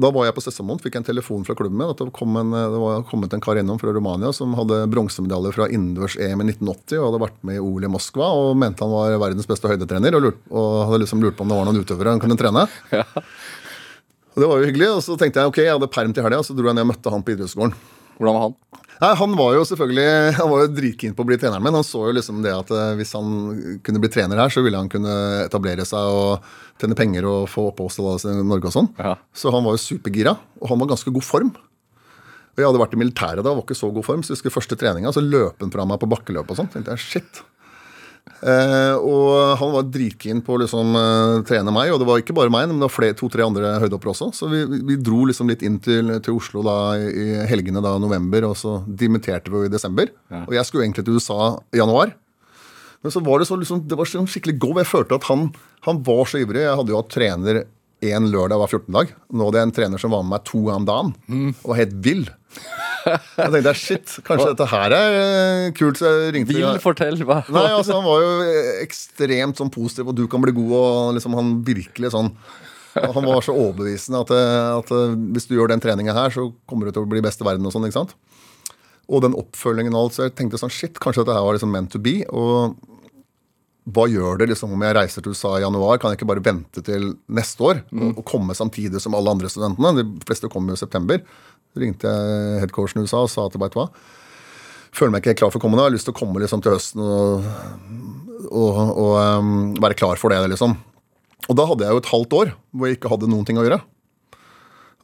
Da var jeg på Sessamon, fikk jeg en telefon fra klubben min. At det, kom en, det var kommet en kar innom fra Romania som hadde bronsemedalje fra innendørs-EM i 1980 og hadde vært med i OL i Moskva og mente han var verdens beste høydetrener. Og, lurt, og hadde liksom lurt på om det var noen utøvere han kunne trene. Ja. Og Det var jo hyggelig. Og så tenkte jeg ok, jeg hadde perm til helga, så dro jeg ned og møtte han på idrettsskolen. Hvordan var han? Nei, Han var jo selvfølgelig Han var jo dritkeen på å bli treneren min. Han så jo liksom det at eh, hvis han kunne bli trener her, så ville han kunne etablere seg og tjene penger og få oppholdstillatelse i Norge og sånn. Ja. Så han var jo supergira, og han var ganske god form. Og Jeg hadde vært i militæret da, var ikke så god form, så jeg husker første treninga, så løp han fra meg på bakkeløp og sånn. tenkte jeg, shit. Eh, og han var dritkeen på å liksom, eh, trene meg, og det var ikke bare meg, men det var to-tre andre høydehoppere også. Så vi, vi, dro liksom litt inn til, til Oslo da i helgene da november, og så dimitterte vi i desember. Ja. Og jeg skulle egentlig til USA i januar. Men så var det så liksom, det var sånn skikkelig go. Jeg følte at han, han var så ivrig. Jeg hadde jo hatt trener én lørdag hver 14 dag. Nå hadde jeg en trener som var med meg to ganger om dagen. Og var helt vill. Jeg tenkte shit, kanskje dette her er eh, kult. Så jeg ringte Vil fortell. Hva? Nei, altså Han var jo ekstremt sånn positiv, og du kan bli god. Og liksom han virkelig sånn Han var så overbevisende at, eh, at eh, hvis du gjør den treninga her, så kommer du til å bli best i verden og sånn, ikke sant. Og den oppfølgingen og alt, så jeg tenkte sånn shit, kanskje dette her var liksom meant to be. Og hva gjør det liksom om jeg reiser til USA i januar? Kan jeg ikke bare vente til neste år og, og komme samtidig som alle andre studentene? De fleste kommer jo i september. Ringte jeg headcoachen i USA og sa at veit du hva, føler meg ikke helt klar for å komme nå. Jeg har lyst til å komme liksom til høsten og, og, og um, være klar for det, liksom. Og da hadde jeg jo et halvt år hvor jeg ikke hadde noen ting å gjøre.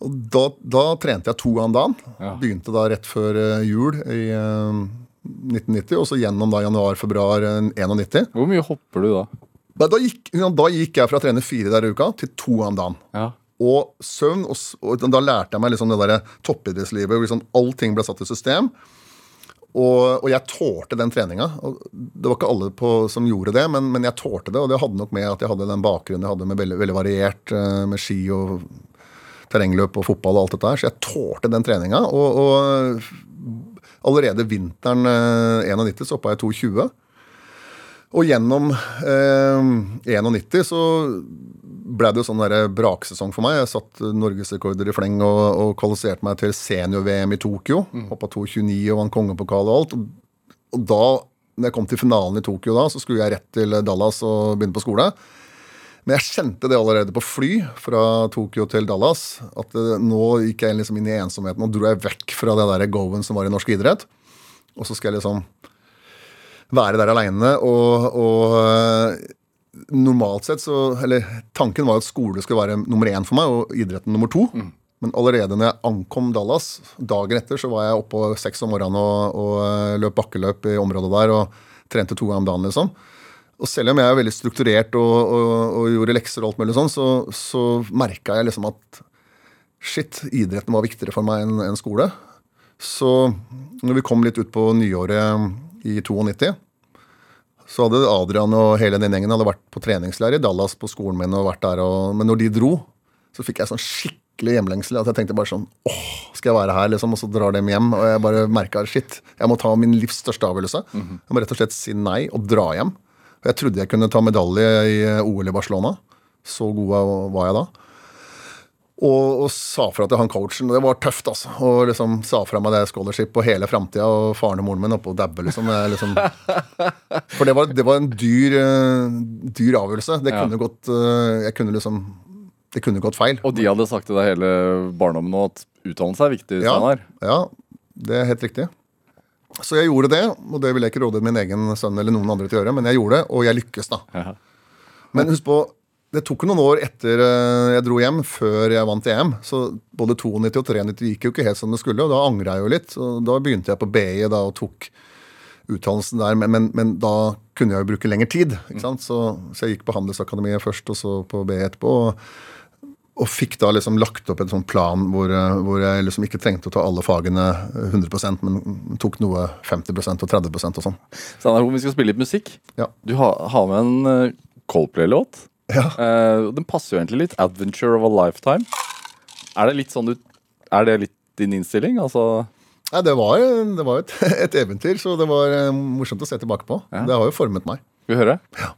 Og da, da trente jeg to ganger om dagen. Ja. Begynte da rett før eh, jul i eh, 1990, og så gjennom da januar-februar 1991. Hvor mye hopper du da? Da, da, gikk, da gikk jeg fra å trene fire der i uka til to ganger om dagen. Ja. Og søvn, og, og da lærte jeg meg liksom det der toppidrettslivet. hvor Liksom allting ble satt i system. Og, og jeg tålte den treninga. Det var ikke alle på, som gjorde det, men, men jeg tålte det. Og det hadde nok med at jeg hadde den bakgrunnen jeg hadde med veldig, veldig variert eh, med ski og terrengløp og fotball og alt dette her. Så jeg tålte den treninga. Og, og allerede vinteren eh, 91 så hoppa jeg 2,20. Og gjennom eh, 91 så ble det jo sånn der braksesong for meg. Jeg satt norgesrekorder i fleng og, og kvalifiserte meg til senior-VM i Tokyo. Hoppa 2,29 og vant kongepokal og alt. Og, og da når jeg kom til finalen i Tokyo, da, så skulle jeg rett til Dallas og begynne på skole. Men jeg kjente det allerede på fly fra Tokyo til Dallas. At eh, nå gikk jeg liksom inn i ensomheten og dro jeg vekk fra det der go-en som var i norsk idrett. Og så skal jeg liksom være der aleine. Og, og eh, normalt sett så Eller tanken var at skole skulle være nummer én for meg, og idretten nummer to. Men allerede når jeg ankom Dallas, dagen etter, så var jeg oppe seks om morgenen og, og eh, løp bakkeløp i området der og trente to ganger om dagen, liksom. Og selv om jeg er veldig strukturert og, og, og gjorde lekser og alt mulig sånn, så, så merka jeg liksom at shit, idretten var viktigere for meg enn enn skole. Så når vi kom litt ut på nyåret i 92, så hadde Adrian og hele den gjengen hadde vært på treningsleir i Dallas på skolen min. og vært der. Og, men når de dro, så fikk jeg sånn skikkelig hjemlengsel. At jeg tenkte bare sånn åh, skal jeg være her, liksom? Og så drar dem hjem. Og jeg bare merka shit, jeg må ta min livs største avgjørelse. Jeg må rett og slett si nei og dra hjem. Og jeg trodde jeg kunne ta medalje i eh, OL i Barcelona. Så god var jeg da. Og, og sa fra til han coachen. og Det var tøft, altså. Og liksom sa fra meg det scholarship på hele framtida, og faren og moren min oppe og dabbe, liksom. Liksom. For det var, det var en dyr, uh, dyr avgjørelse. Det Ja. kunne gått uh, Jeg kunne liksom Det kunne gått feil. Og de hadde sagt til deg hele barndommen nå at utdannelse er viktig. Ja, Steinar. ja, det er helt riktig. Så jeg gjorde det, og det ville jeg ikke råde min egen sønn eller noen andre til å gjøre, men jeg gjorde det, og jeg lykkes, da. Ja. Men husk på, det tok noen år etter eh, jeg dro hjem, før jeg vant EM. Så både 92 og 93 gikk jo ikke helt som det skulle, og da angra jeg jo litt. Og da begynte jeg på BI da og tok utdannelsen der, men, men, men da kunne jeg jo bruke lengre tid. ikke sant? Så, så jeg gikk på Handelsakademiet først, og så på BI etterpå. Og, og fikk da liksom lagt opp en sånn plan hvor, eh, hvor jeg liksom ikke trengte å ta alle fagene 100% men tok noe 50% og 30% og sånn. Steinar Hoem, vi skal spille litt musikk. Ja. Du har, har med en eh, Coldplay-låt. Ja. Uh, den passer jo egentlig litt. 'Adventure of a Lifetime'. Er det litt sånn du Er det litt din innstilling? Altså Nei, det var, det var et, et eventyr, så det var eh, morsomt å se tilbake på. Ja. Det har jo formet meg. Skal vi høre? Ja.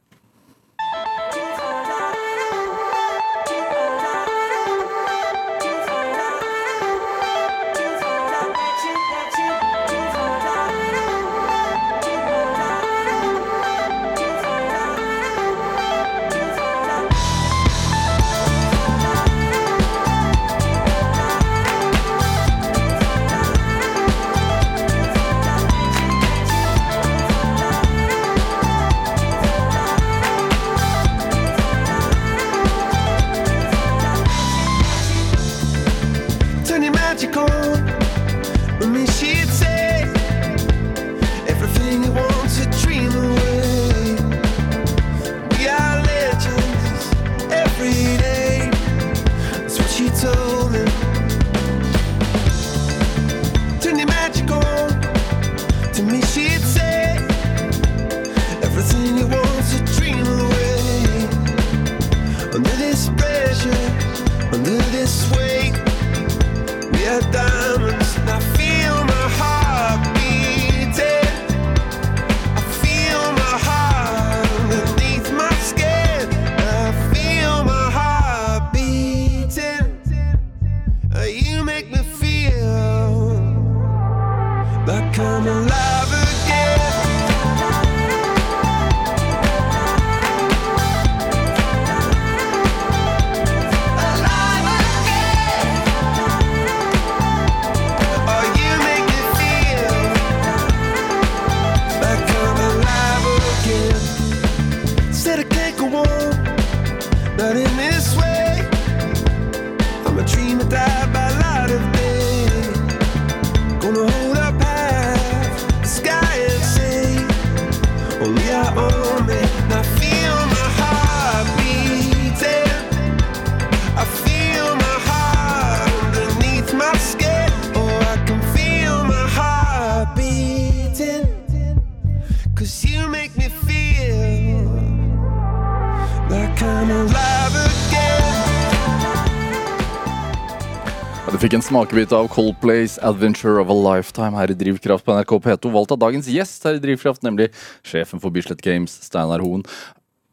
Smakebit av Coldplays 'Adventure of a Lifetime' her i Drivkraft på NRK P2, valgt av dagens gjest her i Drivkraft, nemlig sjefen for Bislett Games, Steinar Hoen.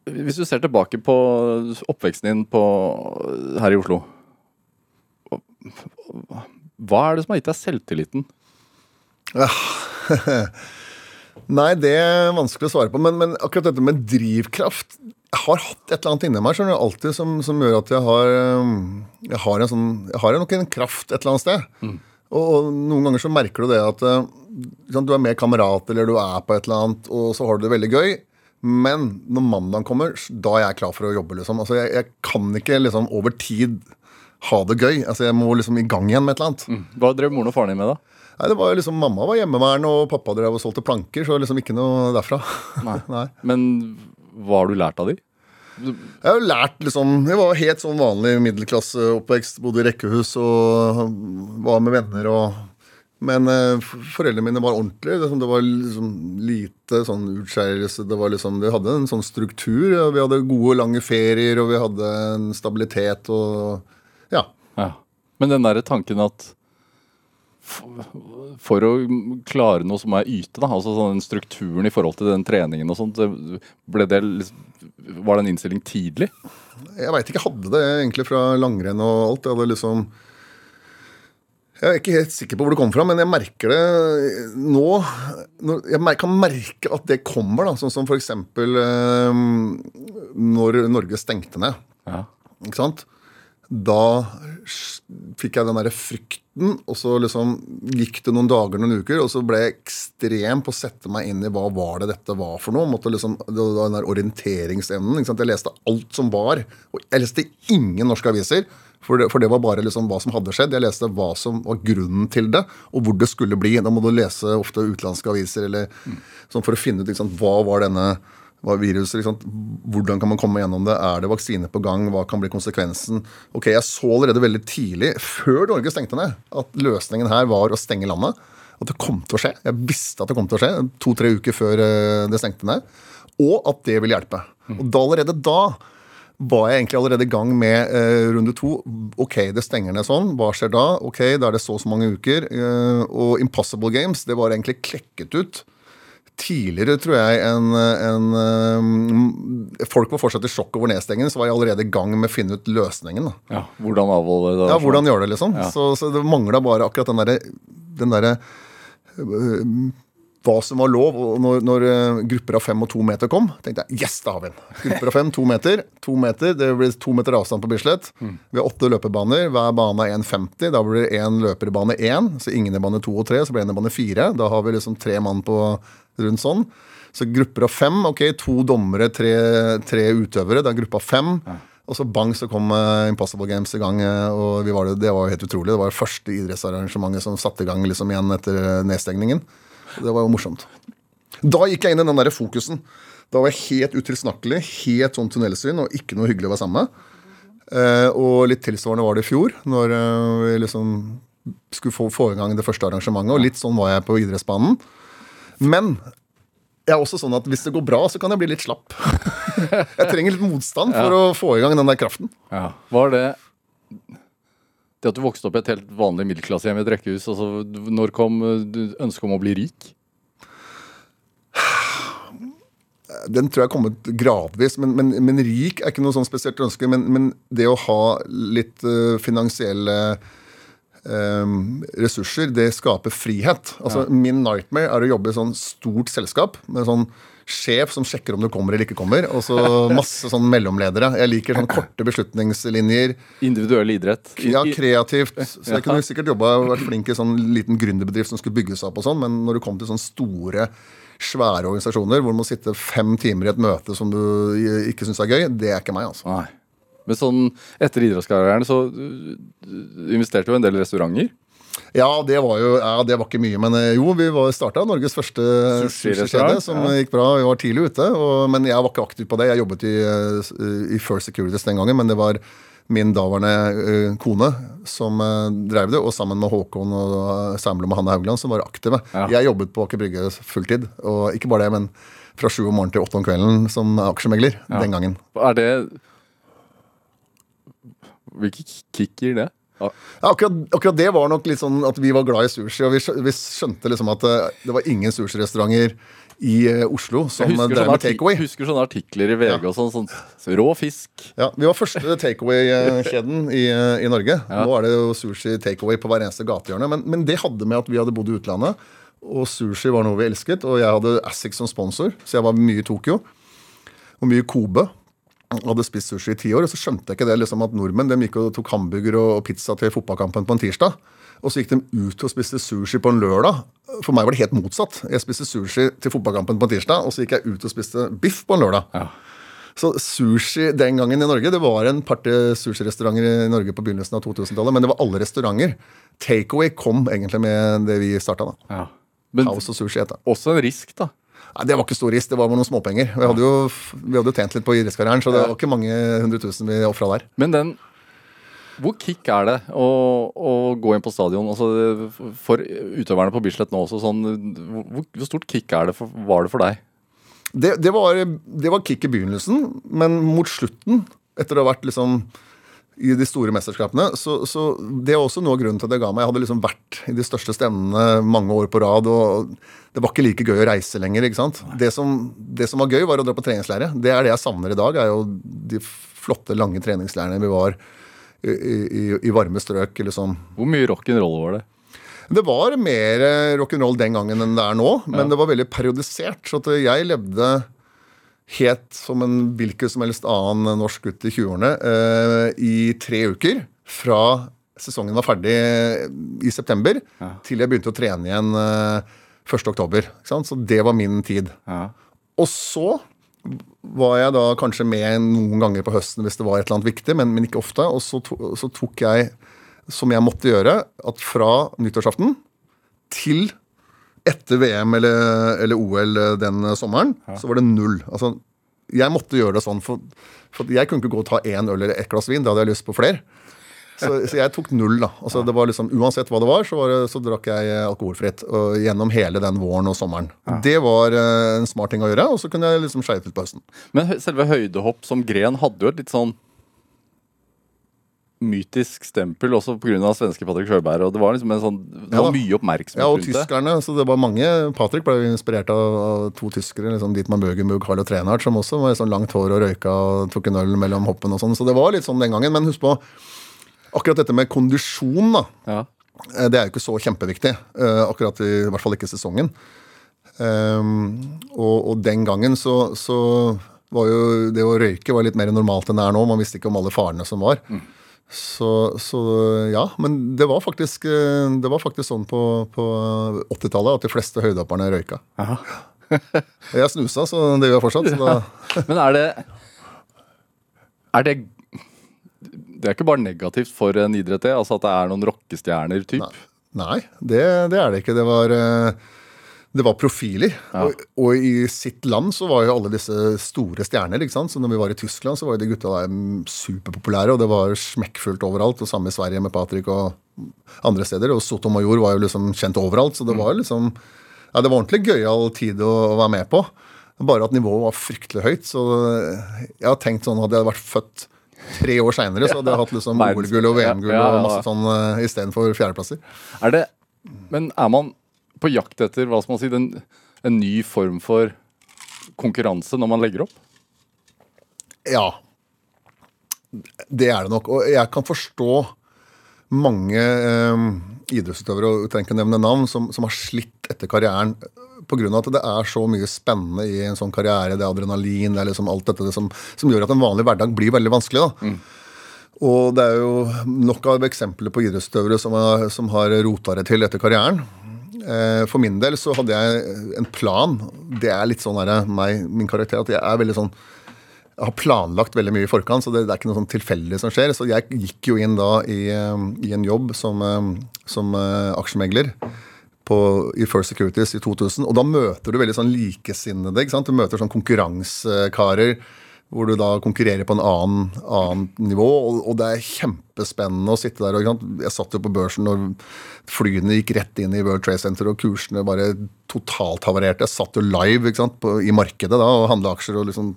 Hvis du ser tilbake på oppveksten din på, her i Oslo, hva er det som har gitt deg selvtilliten? Nei, det er vanskelig å svare på. Men, men akkurat dette med drivkraft Jeg har hatt et eller annet inni meg skjønner du, alltid som, som gjør at jeg har, um, jeg har en sånn Jeg har nok en kraft et eller annet sted. Og, og noen ganger så merker du det at sånn, du er med kamerat, eller du er på et eller annet, og så har du det veldig gøy. Men når mandagen kommer, da er jeg klar for å jobbe. liksom. Altså, Jeg, jeg kan ikke liksom over tid ha det gøy. Altså, Jeg må liksom i gang igjen med et eller annet. Hva drev moren og faren din med, da? Nei, det var liksom, Mamma var hjemmeværende, og pappa drev og solgte planker. Så liksom ikke noe derfra. Nei. Nei. Men hva har du lært av de? Jeg har jo lært liksom Jeg var helt sånn vanlig middelklasseoppvekst. Bodde i rekkehus og var med venner og Men eh, foreldrene mine var ordentlige. Liksom, det var liksom lite sånn utskeielse. Det var liksom Vi hadde en sånn struktur. Ja, Vi hadde gode, lange ferier, og vi hadde en stabilitet og Ja. Ja. Men den derre tanken at for å klare noe som er yte, da, altså sånn strukturen i forhold til den treningen og sånt, ble det liksom, var det en innstilling tidlig? Jeg veit ikke, jeg hadde det egentlig fra langrenn og alt. Jeg hadde liksom Jeg er ikke helt sikker på hvor det kom fra, men jeg merker det nå. Jeg kan merke at det kommer, da. Sånn som eksempel eh, når Norge stengte ned. Ja. Ikke sant? Da fikk jeg den derre frykten, og så liksom gikk det noen dager, noen uker, og så ble jeg ekstrem på å sette meg inn i hva var det dette var for noe. Måtte liksom, det var den der orienteringsevnen. Jeg leste alt som var. Og jeg leste ingen norske aviser, for det, for det var bare liksom hva som hadde skjedd. Jeg leste hva som var grunnen til det, og hvor det skulle bli. Da må du lese ofte utenlandske aviser eller sånn for å finne ut hva var denne hva viruset, ikke? Hvordan kan man komme gjennom det? Er det vaksine på gang? Hva kan bli konsekvensen? Ok, Jeg så allerede veldig tidlig, før Norge stengte ned, at løsningen her var å stenge landet. At det kom til å skje. Jeg visste at det kom til å skje to-tre uker før eh, det stengte ned. Og at det ville hjelpe. Og da allerede da var jeg egentlig allerede i gang med eh, runde to. Ok, det stenger ned sånn. Hva skjer da? Ok, da er det så og så mange uker. Eh, og Impossible Games, det var egentlig klekket ut tidligere, tror jeg, enn enn, eh, Folk var fortsatt i sjokk over nedstengingen, så var jeg allerede i gang med å finne ut løsningen. Ja. Hvordan avholde det? Ja, hvordan gjøre det, liksom. Ja. Så, så det mangla bare akkurat den derre den derre, øh, hva som var lov. Og når, når øh, grupper av fem og to meter kom, tenkte jeg yes, da har vi den. Grupper av fem, to meter. To meter, Det blir to meter avstand på Bislett. Vi har åtte løpebaner. Hver bane er 1,50. Da blir det én løper i bane én. Så ingen i bane to og tre. Så blir det en i bane fire. Da har vi liksom tre mann på rundt sånn. Så grupper av fem. Ok, to dommere, tre, tre utøvere. Det er gruppa fem. Og så bang, så kom eh, Impossible Games i gang. eh, og vi var det, det var jo helt utrolig. Det var det første idrettsarrangementet som satte i gang liksom igjen etter eh, nedstengningen. Det var jo morsomt. Da gikk jeg inn i den der fokusen. Da var jeg helt utilsnakkelig, helt sånn tunnelsyn og ikke noe hyggelig å være sammen med. Og litt tilsvarende var det i fjor, når vi liksom skulle få, få i gang det første arrangementet. Og litt sånn var jeg på idrettsbanen. Men jeg er også sånn at hvis det går bra, så kan jeg bli litt slapp. jeg trenger litt motstand for å få i gang den der kraften. Ja. Var det det at du vokste opp i et helt vanlig middelklassehjem i et rekkehus, altså, når kom eh, du- ønsket om å bli rik? Den tror jeg har kommet gradvis, men, men, men rik er ikke noe sånn spesielt ønske. Men, men det å ha litt eh, finansielle ressurser, det skaper frihet. Altså Min nightmare er å jobbe i sånn stort selskap med sånn sjef som sjekker om du kommer eller ikke kommer, og så masse sånn mellomledere. Jeg liker sånn korte beslutningslinjer. Individuell idrett? Ja, kreativt. Så jeg kunne sikkert jobba og vært flink i sånn liten gründerbedrift som skulle bygges opp og sånn, men når du kom til sånne store, svære organisasjoner hvor du må sitte fem timer i et møte som du ikke syns er gøy, det er ikke meg, altså. Nei. Men sånn etter idrettskarrieren så investerte du i en del restauranter. Ja, det var jo ja, det var ikke mye, men eh, jo, vi starta Norges første sushikjede, som ja. gikk bra. Vi var tidlig ute, og, men jeg var ikke aktiv på det. Jeg jobbet i, eh, i First Securities den gangen, men det var min daværende eh, kone som drev det, og sammen med Håkon og Samblom og Hanne Haugland, som var aktive. Ja. Jeg jobbet på Aker Brygge fulltid, og ikke bare det, men fra sju om morgenen til åtte om kvelden som aksjemegler den gangen. Er det Hvilke kick gir det? Ja. Ja, akkurat, akkurat det var nok litt sånn at vi var glad i sushi, og vi, vi skjønte liksom at eh, det var ingen sushirestauranter i eh, Oslo som Jeg eh, drev med takeaway. takeaway. husker sånne artikler i VG og sånn. sånn rå fisk. Ja, vi var første takeaway-kjeden i, i Norge. Ja. Nå er det jo sushi takeaway på hver eneste gatehjørne. Men, men det hadde med at vi hadde bodd i utlandet, og sushi var noe vi elsket. Og jeg hadde Asics som sponsor, så jeg var mye i Tokyo. Og mye Kobe. Hadde spist sushi i ti år, og så skjønte jeg ikke det liksom at nordmenn de gikk og tok hamburger og pizza til fotballkampen på en tirsdag. Og så gikk de ut og spiste sushi på en lørdag. For meg var det helt motsatt. Jeg spiste sushi til fotballkampen på en tirsdag, og så gikk jeg ut og spiste biff på en lørdag. Ja. Så sushi den gangen i Norge Det var en par-tre sushirestauranter i Norge på begynnelsen av 2000-tallet, men det var alle restauranter. Takeaway kom egentlig med det vi starta. da. Ja. Men House og sushi etter. også en risk, da. Nei, det var ikke stor risk, det var med noen småpenger. Vi hadde jo, vi hadde jo tjent litt på idrettskarrieren, så det var ikke mange hundre tusen vi ofra der. Men den Hvor kick er det å, å gå inn på stadion? Altså, for utøverne på Bislett nå også, sånn hvor, hvor stort kick er det for, var det for deg? Det, det, var, det var kick i begynnelsen, men mot slutten, etter å ha vært liksom i de store mesterskapene, så, så det er også noe av grunnen til at det ga meg. Jeg hadde liksom vært i de største stevnene mange år på rad, og det var ikke like gøy å reise lenger. ikke sant? Det som, det som var gøy, var å dra på treningsleire. Det er det jeg savner i dag, er jo de flotte, lange treningsleirene vi var i, i, i varme strøk. liksom. Hvor mye rock'n'roll var det? Det var mer rock'n'roll den gangen enn det er nå, men det var veldig periodisert. Så at jeg levde helt som en hvilken som helst annen norsk gutt i 20-årene eh, i tre uker. Fra sesongen var ferdig i september, til jeg begynte å trene igjen eh, 1. oktober. Så det var min tid. Ja. Og så var jeg da kanskje med noen ganger på høsten hvis det var et eller annet viktig, men, men ikke ofte. Og så, to, så tok jeg, som jeg måtte gjøre, at fra nyttårsaften til etter VM eller, eller OL den sommeren, så var det null. Altså, jeg måtte gjøre det sånn, for, for jeg kunne ikke gå og ta én øl eller ett glass vin. Da hadde jeg lyst på flere. Så, så jeg tok null, da. Altså, det var liksom, uansett hva det var, så, var det, så drakk jeg alkoholfritt og, gjennom hele den våren og sommeren. Det var uh, en smart ting å gjøre, og så kunne jeg liksom skeie ut på høsten. Men selve høydehopp som gren hadde jo et litt sånn mytisk stempel også pga. svenske Patrick Sjøberg. Og det var liksom en sånn Det var mye oppmerksomhet Ja, og rundt det. tyskerne. Så det var mange Patrick ble jo inspirert av, av to tyskere. liksom Dietmar Bøgenburg, Carlo Trenhardt, som også var sånn langt hår og røyka og tok en øl mellom hoppen og sånn. Så det var litt sånn den gangen. Men husk på, akkurat dette med kondisjon, da. Ja. eh, Det er jo ikke så kjempeviktig. eh, Akkurat i, i hvert fall ikke sesongen. Um, og, og den gangen så, så var jo det å røyke var litt mer normalt enn det er nå. Man visste ikke om alle farene som var. Så, så ja, men det var faktisk, eh, det var faktisk sånn på, på 80-tallet at de fleste høydehopperne røyka. jeg snusa, så det gjør jeg fortsatt. Så da, Men er det Er det Det er ikke bare negativt for en idrett, det? Altså at det er noen rockestjerner, typ? nei, det, det er det ikke. Det var, eh, det var profiler. Og, og i sitt land så var jo alle disse store stjerner. ikke sant? Så når vi var i Tyskland, så var jo de gutta der mm, superpopulære, og det var smekkfullt overalt. Og samme i Sverige med Patrick og andre steder. Og Sotomayor var jo liksom kjent overalt, så det var liksom Ja, det var ordentlig gøyal tid å, være med på. Bare at nivået var fryktelig høyt. Så jeg har tenkt sånn, hadde jeg vært født tre år seinere, så hadde jeg hatt liksom OL-gull og VM-gull Ja, ja, ja. og masse sånn uh, istedenfor fjerdeplasser. Er det Men er man på jakt etter hva skal man si, den, en ny form for konkurranse når man legger opp? Ja. Det er det nok. Og jeg kan forstå mange eh, idrettsutøvere, og trenger ikke nevne navn, som, som har slitt etter karrieren pga. at det er så mye spennende i en sånn karriere. Det er adrenalin, det er liksom alt dette det som, som gjør at en vanlig hverdag blir veldig vanskelig. da. Og det er jo nok av eksempler på idrettsutøvere som som har rota det til etter karrieren. Eh, For min del så hadde jeg en plan. Det er litt sånn der, meg, min karakter, at jeg er veldig sånn jeg har planlagt veldig mye i forkant, så det, det er ikke noe sånn tilfeldig som skjer. Så jeg gikk jo inn da i, eh, i en jobb som, eh, som aksjemegler på, i First Securities i 2000. Og da møter du veldig sånn likesinnede. ikke sant? Du møter sånn konkurransekarer hvor du da konkurrerer på en annen, annen nivå. Og, og det er kjempespennende å sitte der. Jeg satt jo på børsen når flyene gikk rett inn i World Trade Center og kursene bare totalt havarerte. Jeg satt jo live? På, i markedet da og handla aksjer. og liksom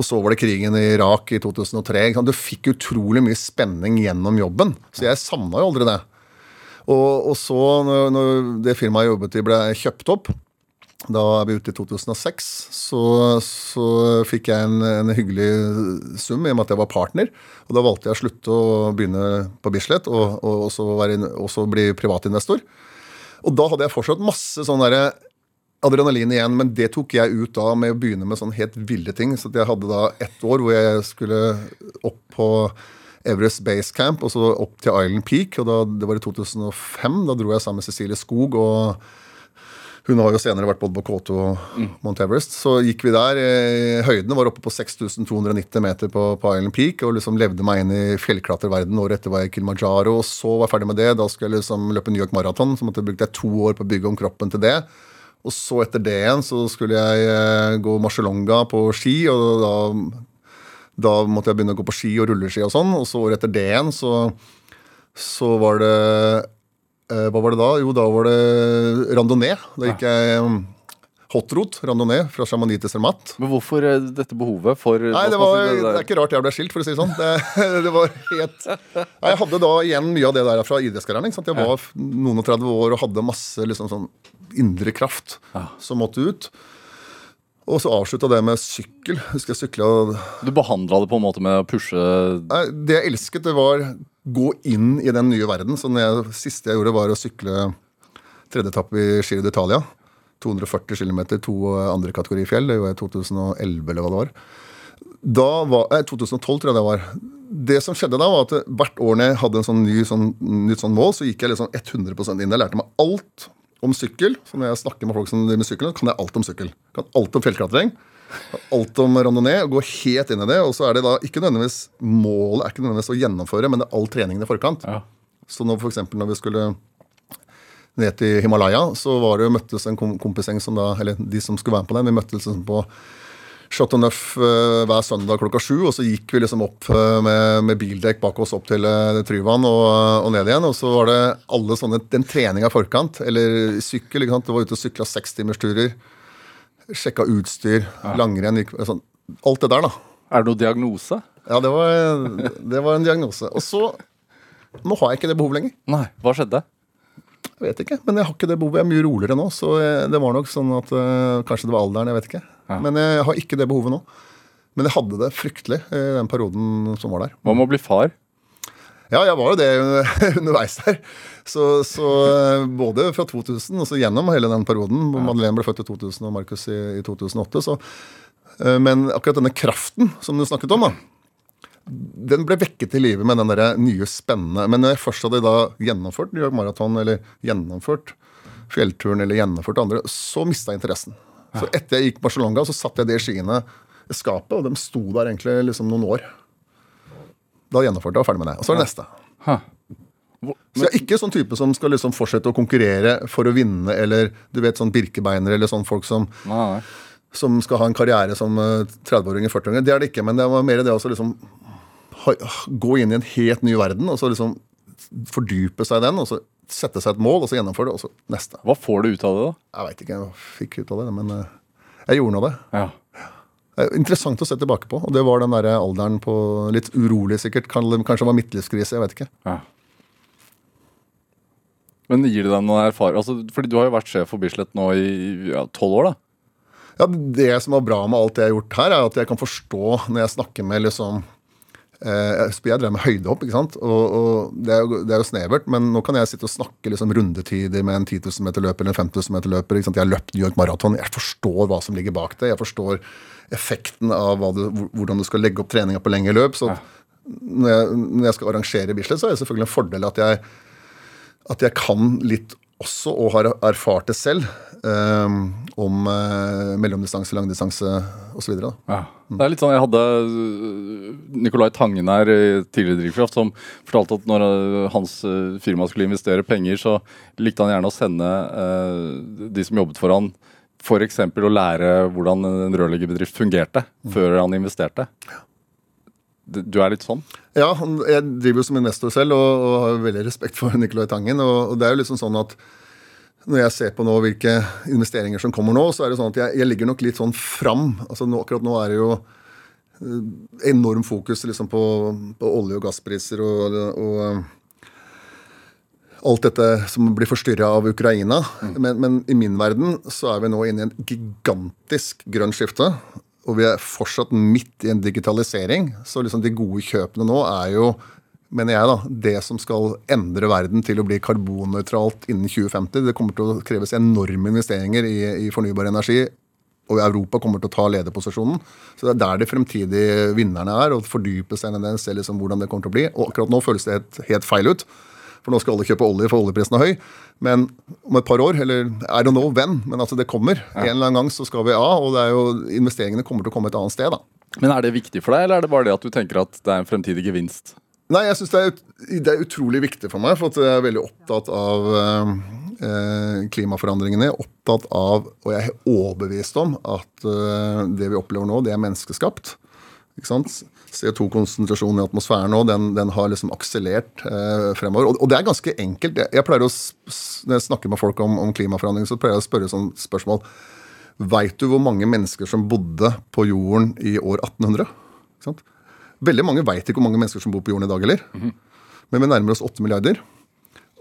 og så var det krigen i Irak i 2003. ikke sant? Du fikk utrolig mye spenning gjennom jobben. Så jeg savna jo aldri det. Og, og så, når, når det firmaet jeg jobbet i, ble kjøpt opp, da er vi ute i 2006, så, så fikk jeg en, en hyggelig sum i og med at jeg var partner. Og da valgte jeg å slutte å begynne på Bislett og, og også, være, også bli privatinvestor. Og da hadde jeg fortsatt masse sånn derre adrenalin igjen, men det tok jeg ut da med å begynne med sånn helt ville ting. Så jeg hadde da ett år hvor jeg skulle opp på Everest Base Camp og så opp til Island Peak. og da, Det var i 2005. Da dro jeg sammen med Cecilie Skog. og hun har jo senere vært både på K2 og Mount Everest. Så gikk vi der. eh, Høydene var oppe på 6290 meter på, på Island Peak og liksom levde meg inn i fjellklatreverden. Året etter var jeg i Kilimanjaro, og så var jeg ferdig med det. Da skulle jeg liksom løpe New York Marathon, så måtte jeg brukte jeg to år på å bygge om kroppen til det. Og så etter det igjen så skulle jeg eh, gå Marcialonga på ski, og da, da måtte jeg begynne å gå på ski og rulleski og sånn. Og så året etter det igjen så, så var det Hva var det da? Jo, da var det randonee. Da gikk jeg um, hotrot, randonee, fra Chamonix til Zermatt. Men hvorfor eh, dette behovet for Nei, det, var, det er ikke rart jeg ble skilt, for å si det sånn. Det, det var helt Nei, Jeg hadde da igjen mye av det der fra idrettskarrieren. Jeg var noen og 30 år og hadde masse liksom sånn indre kraft som måtte ut. Og så avslutta det med sykkel. Husker jeg sykla Du behandla det på en måte med å pushe Nei, Det jeg elsket, det var gå inn i den nye verden. Så det siste jeg gjorde, var å sykle tredje etappe i Giro d'Italia. 240 km, to andre kategori fjell. Det jeg i 2011, eller hva det var. Da var, eh, 2012 tror jeg det var. Det som skjedde da, var at hvert år når jeg hadde en sånn ny sånn, nytt sånn mål, så gikk jeg liksom 100% inn. Jeg lærte meg alt om sykkel. Så når jeg snakker med folk som driver med sykkel, kan jeg alt om sykkel. Kan alt om fjellklatring. Alt om randonee. og Gå helt inn i det. Og så er det da ikke nødvendigvis målet er ikke nødvendigvis å gjennomføre, men det er all treningen i forkant. Ja. Så når, eksempel, når vi skulle ned til Himalaya, så var det jo møttes en kompiseng, kompisgjeng som da, eller de som skulle være med på den, vi møttes liksom på Chateau Neuf eh, hver søndag klokka sju, og så gikk vi liksom opp eh, med, med bildekk bak oss opp til uh, Tryvann og, og ned igjen. Og så var det alle sånne, den treninga i forkant, eller sykkel. ikke sant? Du var ute og sykla sekstimersturer. Sjekka utstyr, langrenn gikk, sånn, Alt det der, da. Er det noen diagnose? Ja, det var, det var en diagnose. Og så Nå har jeg ikke det behovet lenger. Nei. Hva skjedde? Jeg vet ikke, men jeg har ikke det behovet. Jeg er mye roligere nå. Så det var nok sånn at øh, Kanskje det var alderen, jeg vet ikke. Men jeg har ikke det behovet nå. Men jeg hadde det fryktelig i den perioden som var der. Hva med å bli far? Ja, jeg var jo det underveis der. Så, så eh, både fra 2000 og så gjennom hele den perioden. hvor Madeleine ble født i 2000 og Markus i, i 2008. Så, eh, men akkurat denne kraften som du snakket om, da, den ble vekket til live med den der nye spennende Men når jeg først hadde da gjennomført New York Marathon, eller gjennomført fjellturen, eller gjennomført andre, så mista jeg interessen. Så etter jeg gikk Barcelona, så satte jeg det skiene i skapet, og de sto der egentlig liksom noen år. Da gjennomførte jeg og ferdig med det. Og så er det neste. Hvor- Så jeg er ikke sånn type som skal liksom fortsette å konkurrere for å vinne, eller du vet sånn birkebeinere, eller sånn folk som, Nei, som skal ha en karriere som eh, 30-åringer, 40-åringer. Det er det ikke, men det var mer det å liksom ha, gå inn i en helt ny verden, og så liksom fordype seg i den, og så sette seg et mål, og så gjennomføre det, og så neste. Hva får du ut av det, da? Jeg veit ikke hva jeg fikk ut av det, men eh, jeg gjorde nå det. Ja. Det er Interessant å se tilbake på, og det var den der alderen på litt urolig sikkert. Kanskje det var midtlivskrise, jeg vet ikke. ja. Men gir det deg noen erfaring? Altså, fordi du har jo vært sjef for Bislett nå i ja, tolv år, da. Ja, Det som var bra med alt det jeg har gjort her, er at jeg kan forstå når jeg snakker med liksom Jeg drev med høydehopp, ikke sant. Og, og det, er jo, det er jo snevert, men nå kan jeg sitte og snakke liksom rundetider med en 10 000 meter løper eller en 5000 meter løper. Ikke sant? Jeg har løpt New York Marathon. Jeg forstår hva som ligger bak det. Jeg forstår effekten av du, hvordan du skal legge opp treninga på lengre løp. Så når jeg, når jeg skal arrangere Bislett, så er det selvfølgelig en fordel at jeg, at jeg kan litt også, og har erfart det selv, um, om uh, mellomdistanse, langdistanse osv. Ja. Det er litt sånn, Jeg hadde øh, Nicolai Tangen her i tidligere Drivkraft som fortalte at når hans firma skulle investere penger, så likte han gjerne å sende uh, de som jobbet for han, f.eks. å lære hvordan en rørleggerbedrift fungerte før han investerte. Du er litt sånn? Ja, jeg driver jo som investor selv og, og har veldig respekt for Nicolai Tangen. Og, og det er jo liksom sånn at når jeg ser på nå hvilke investeringer som kommer nå, så er det sånn at jeg, jeg ligger nok litt sånn fram. Altså nå, akkurat nå er det jo eh, enorm fokus liksom på, på olje- og gasspriser og, og eh, alt dette som blir forstyrra av Ukraina. Men, men i min verden så er vi nå inne i en gigantisk grønn skifte. Og vi er fortsatt midt i en digitalisering. Så liksom de gode kjøpene nå er jo, mener jeg, da, det som skal endre verden til å bli karbonnøytralt innen 2050. Det kommer til å kreves enorme investeringer i, i fornybar energi. Og Europa kommer til å ta lederposisjonen. Så det er der de fremtidige vinnerne er. Og fordype seg i den, se liksom hvordan det kommer til å bli. Og akkurat nå føles det helt, helt feil ut. For nå skal alle kjøpe olje, for oljeprisen er høy. Men om et par år, eller I don't know when, men altså det kommer. En eller annen gang så skal vi av, og det er jo, investeringene kommer til å komme et annet sted. da. Men er det viktig for deg, eller er det bare det at du tenker at det er en fremtidig gevinst? Nei, jeg syns det, det er utrolig viktig for meg, for jeg er veldig opptatt av eh, klimaforandringene. Opptatt av, og jeg er overbevist om, at eh, det vi opplever nå, det er menneskeskapt. Ikke sant? CO2-konsentrasjonen i atmosfæren nå, den, den har liksom akselert eh, fremover. Og, og det er ganske enkelt. Jeg, pleier å, Når jeg snakker med folk om, om klimaforandring, så pleier jeg å spørre sånn spørsmål Veit du hvor mange mennesker som bodde på jorden i år 1800? Ikke sant? Veldig mange veit ikke hvor mange mennesker som bor på jorden i dag heller. Men vi nærmer oss 8 milliarder.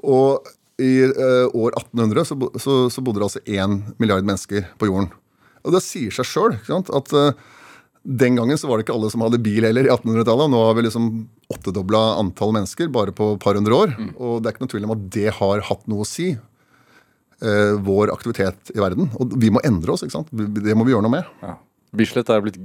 Og i eh, år 1800 så, så, så bodde det altså 1 milliard mennesker på jorden. Og det sier seg sjøl at eh, den gangen så var det ikke alle som hadde bil heller i 1800-tallet. Nå har vi liksom åttedobla antall mennesker bare på et par hundre år. Og det er ikke noe tvil om at det har hatt noe å si. eh, vår aktivitet i verden. Og vi må endre oss. ikke sant? Det må vi gjøre noe med. Ja. Bislett er blitt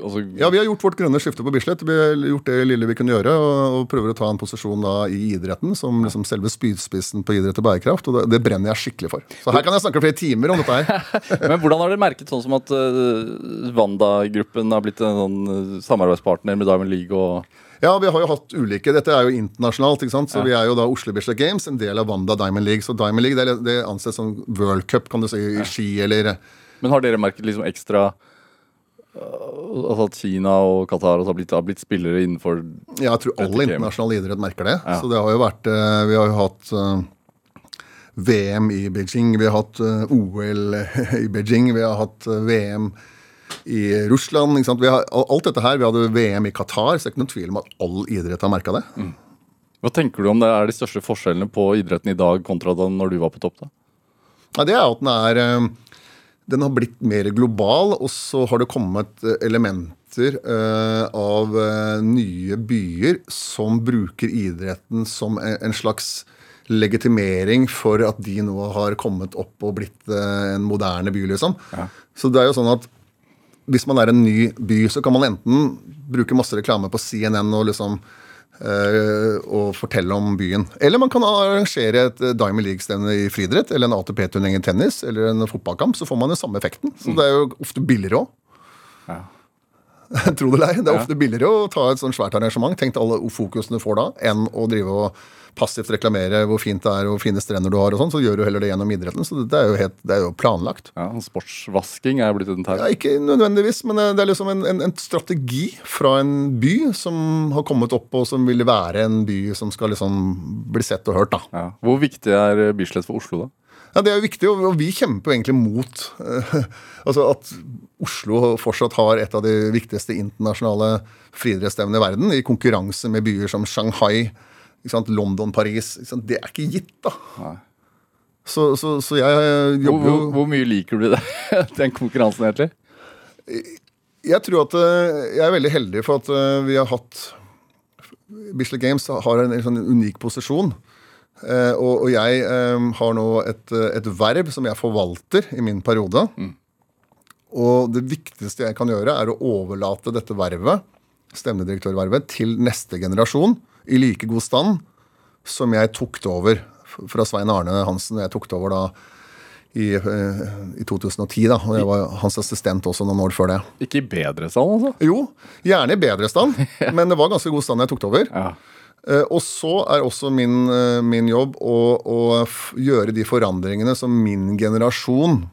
altså, Ja, Vi har gjort vårt grønne skifte på Bislett. Vi har gjort det lille vi kunne gjøre, og, og prøver å ta en posisjon da i idretten som liksom selve spydspissen på idrett og bærekraft. Og det, det brenner jeg skikkelig for. Så her kan jeg snakke flere timer om dette her. Men hvordan har dere merket sånn som at uh, Wanda-gruppen har blitt en sånn øh, samarbeidspartner med Diamond League og Ja, vi har jo hatt ulike. Dette er jo internasjonalt, ikke sant. Så vi er jo da Oslo Bislett Games, en del av Wanda Diamond League. Så Diamond League det, det anses som world cup, kan du si, i ski eller Men har dere merket liksom ekstra Altså at Kina og Qatar har blitt, har blitt spillere innenfor Ja, jeg tror alle all internasjonal idrett merker det. Ja. Så det har jo vært eh, Vi har jo hatt eh, VM i Beijing, vi har hatt eh, OL i Beijing, vi har hatt VM i Russland. Har, alt dette her, Vi hadde VM i Qatar, så det er ikke noen tvil om at all idrett har merka det. Hva tenker du om det er de største forskjellene på idretten i dag kontra da når du var på topp? da? Ja, det er at den er Den har blitt mer global, og så har det kommet eh, elementer eh, av eh, nye byer som bruker idretten som en, slags legitimering for at de nå har kommet opp og blitt eh, en moderne by, liksom. Så det er jo sånn at hvis man er en ny by, så kan man enten bruke masse reklame på CNN og liksom og fortelle om byen. Eller man kan arrangere et eh, Diamond League-stevne i friidrett, eller en ATP-turnering i tennis, eller en fotballkamp, så får man den samme effekten. Så det er jo ofte billigere òg. Ja. Tro det eller ei. Det er ofte billigere å ta et sånt svært arrangement, tenk til alle fokusene du får da, enn å drive og passivt reklamere hvor fint det er og fine strender du har og sånn. Så gjør du heller det gjennom idretten. Så det er jo, helt, det er jo planlagt. Ja, Sportsvasking er blitt en term. Ja, ikke nødvendigvis, men det er liksom en, en, en strategi fra en by som har kommet opp, og som vil være en by som skal liksom bli sett og hørt. da. Ja. Hvor viktig er øh, Bislett for Oslo, da? Ja, Det er jo viktig, og vi kjemper jo egentlig mot eh, altså at Oslo fortsatt har et av de viktigste internasjonale friidrettsstevnene i verden, i konkurranse med byer som Shanghai, London, Paris. Det er ikke gitt, da. Nei. Så, så, så jeg Hvor, jobber jo hvor, hvor mye liker du det, den konkurransen, egentlig? Jeg tror at eh, jeg er veldig heldig for at eh, vi har hatt Bislett Games har en, en sånn unik posisjon. Eh, og, og jeg eh, har nå et, eh, et verv som jeg forvalter i min periode. Og det viktigste jeg kan gjøre, er å overlate dette vervet, stemmedirektørvervet, til neste generasjon i like god stand som jeg tok det over fra Svein Arne Hansen. Jeg tok det over da i, eh, i 2010. da, og Jeg var hans assistent også noen år før det. Ikke i bedre stand, altså. Jo, gjerne i bedre stand, men det var ganske god stand da jeg tok det over. Ja. Eh, Og så er også min, eh, min jobb å, å gjøre de forandringene som min generasjon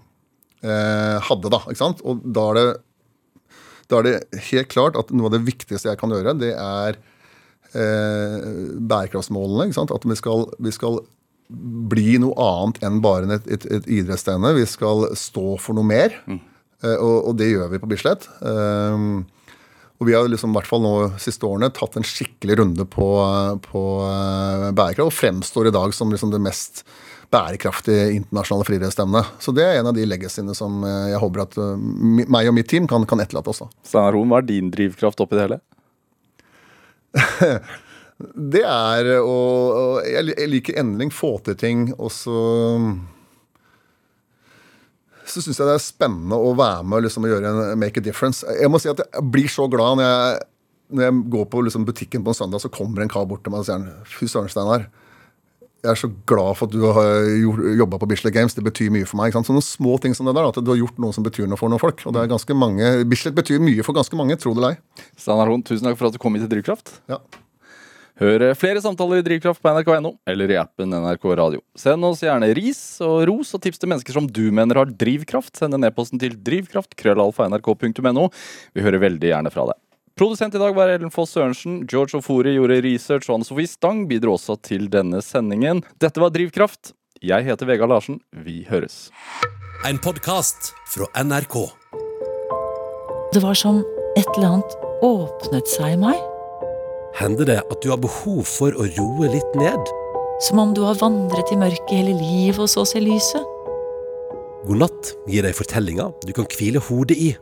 eh, hadde, da. ikke sant? Og da er, det, da er det helt klart at noe av det viktigste jeg kan gjøre, det er bærekraftsmålene. ikke sant? At vi skal, vi skal bli noe annet enn bare et, et, et idrettsstevne. Vi skal stå for noe mer, eh, og, og det gjør vi på Bislett. Um, og vi har liksom, i hvert fall nå siste årene tatt en skikkelig runde på, på eh, bærekraft, og fremstår i dag som liksom det mest bærekraftige internasjonale friidrettsstevnet. Så det er en av de legacyene som eh, jeg håper at eh, meg og mitt team kan, kan etterlate oss. Steinar Hoen, hva er din drivkraft oppi det hele? Det er å Jeg liker endelig få til ting, og så så syns jeg det er spennende å være med og liksom gjøre en make a difference. Jeg må si at jeg blir så glad når jeg, når jeg går på liksom butikken på en søndag, så kommer en kar bort til meg og sier Fy søren, Steinar. Jeg er så glad for at du har jobba på Bislett Games. Det betyr mye for meg. ikke sant? Sånne små ting som det der, At du har gjort noe som betyr noe for noen folk. Og det er ganske mange, Bislett betyr mye for ganske mange, tro det eller ei. Steinar Hoen, tusen takk for at du kom hit til Drivkraft. Ja. Hør flere samtaler i Drivkraft på nrk.no eller i appen NRK Radio. Send oss gjerne ris og ros og tips til mennesker som du mener har drivkraft. Send en e-posten til drivkraft.krøllalfa.nrk.no. Vi hører veldig gjerne fra deg. Produsent i dag var Ellen Foss Sørensen. George Ofori gjorde research, og Anne Sofie Stang bidro også til denne sendingen. Dette var Drivkraft. Jeg heter Vegard Larsen. Vi høres. En podkast fra NRK. Det var som et eller annet åpnet seg i meg. Hender det at du har behov for å roe litt ned? Som om du har vandret i mørket hele livet og så ser lyset. God natt gir deg fortellinger du kan hvile hodet i.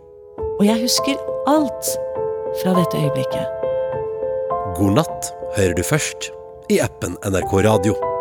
Og jeg husker alt fra dette øyeblikket. God natt hører du først i appen NRK Radio.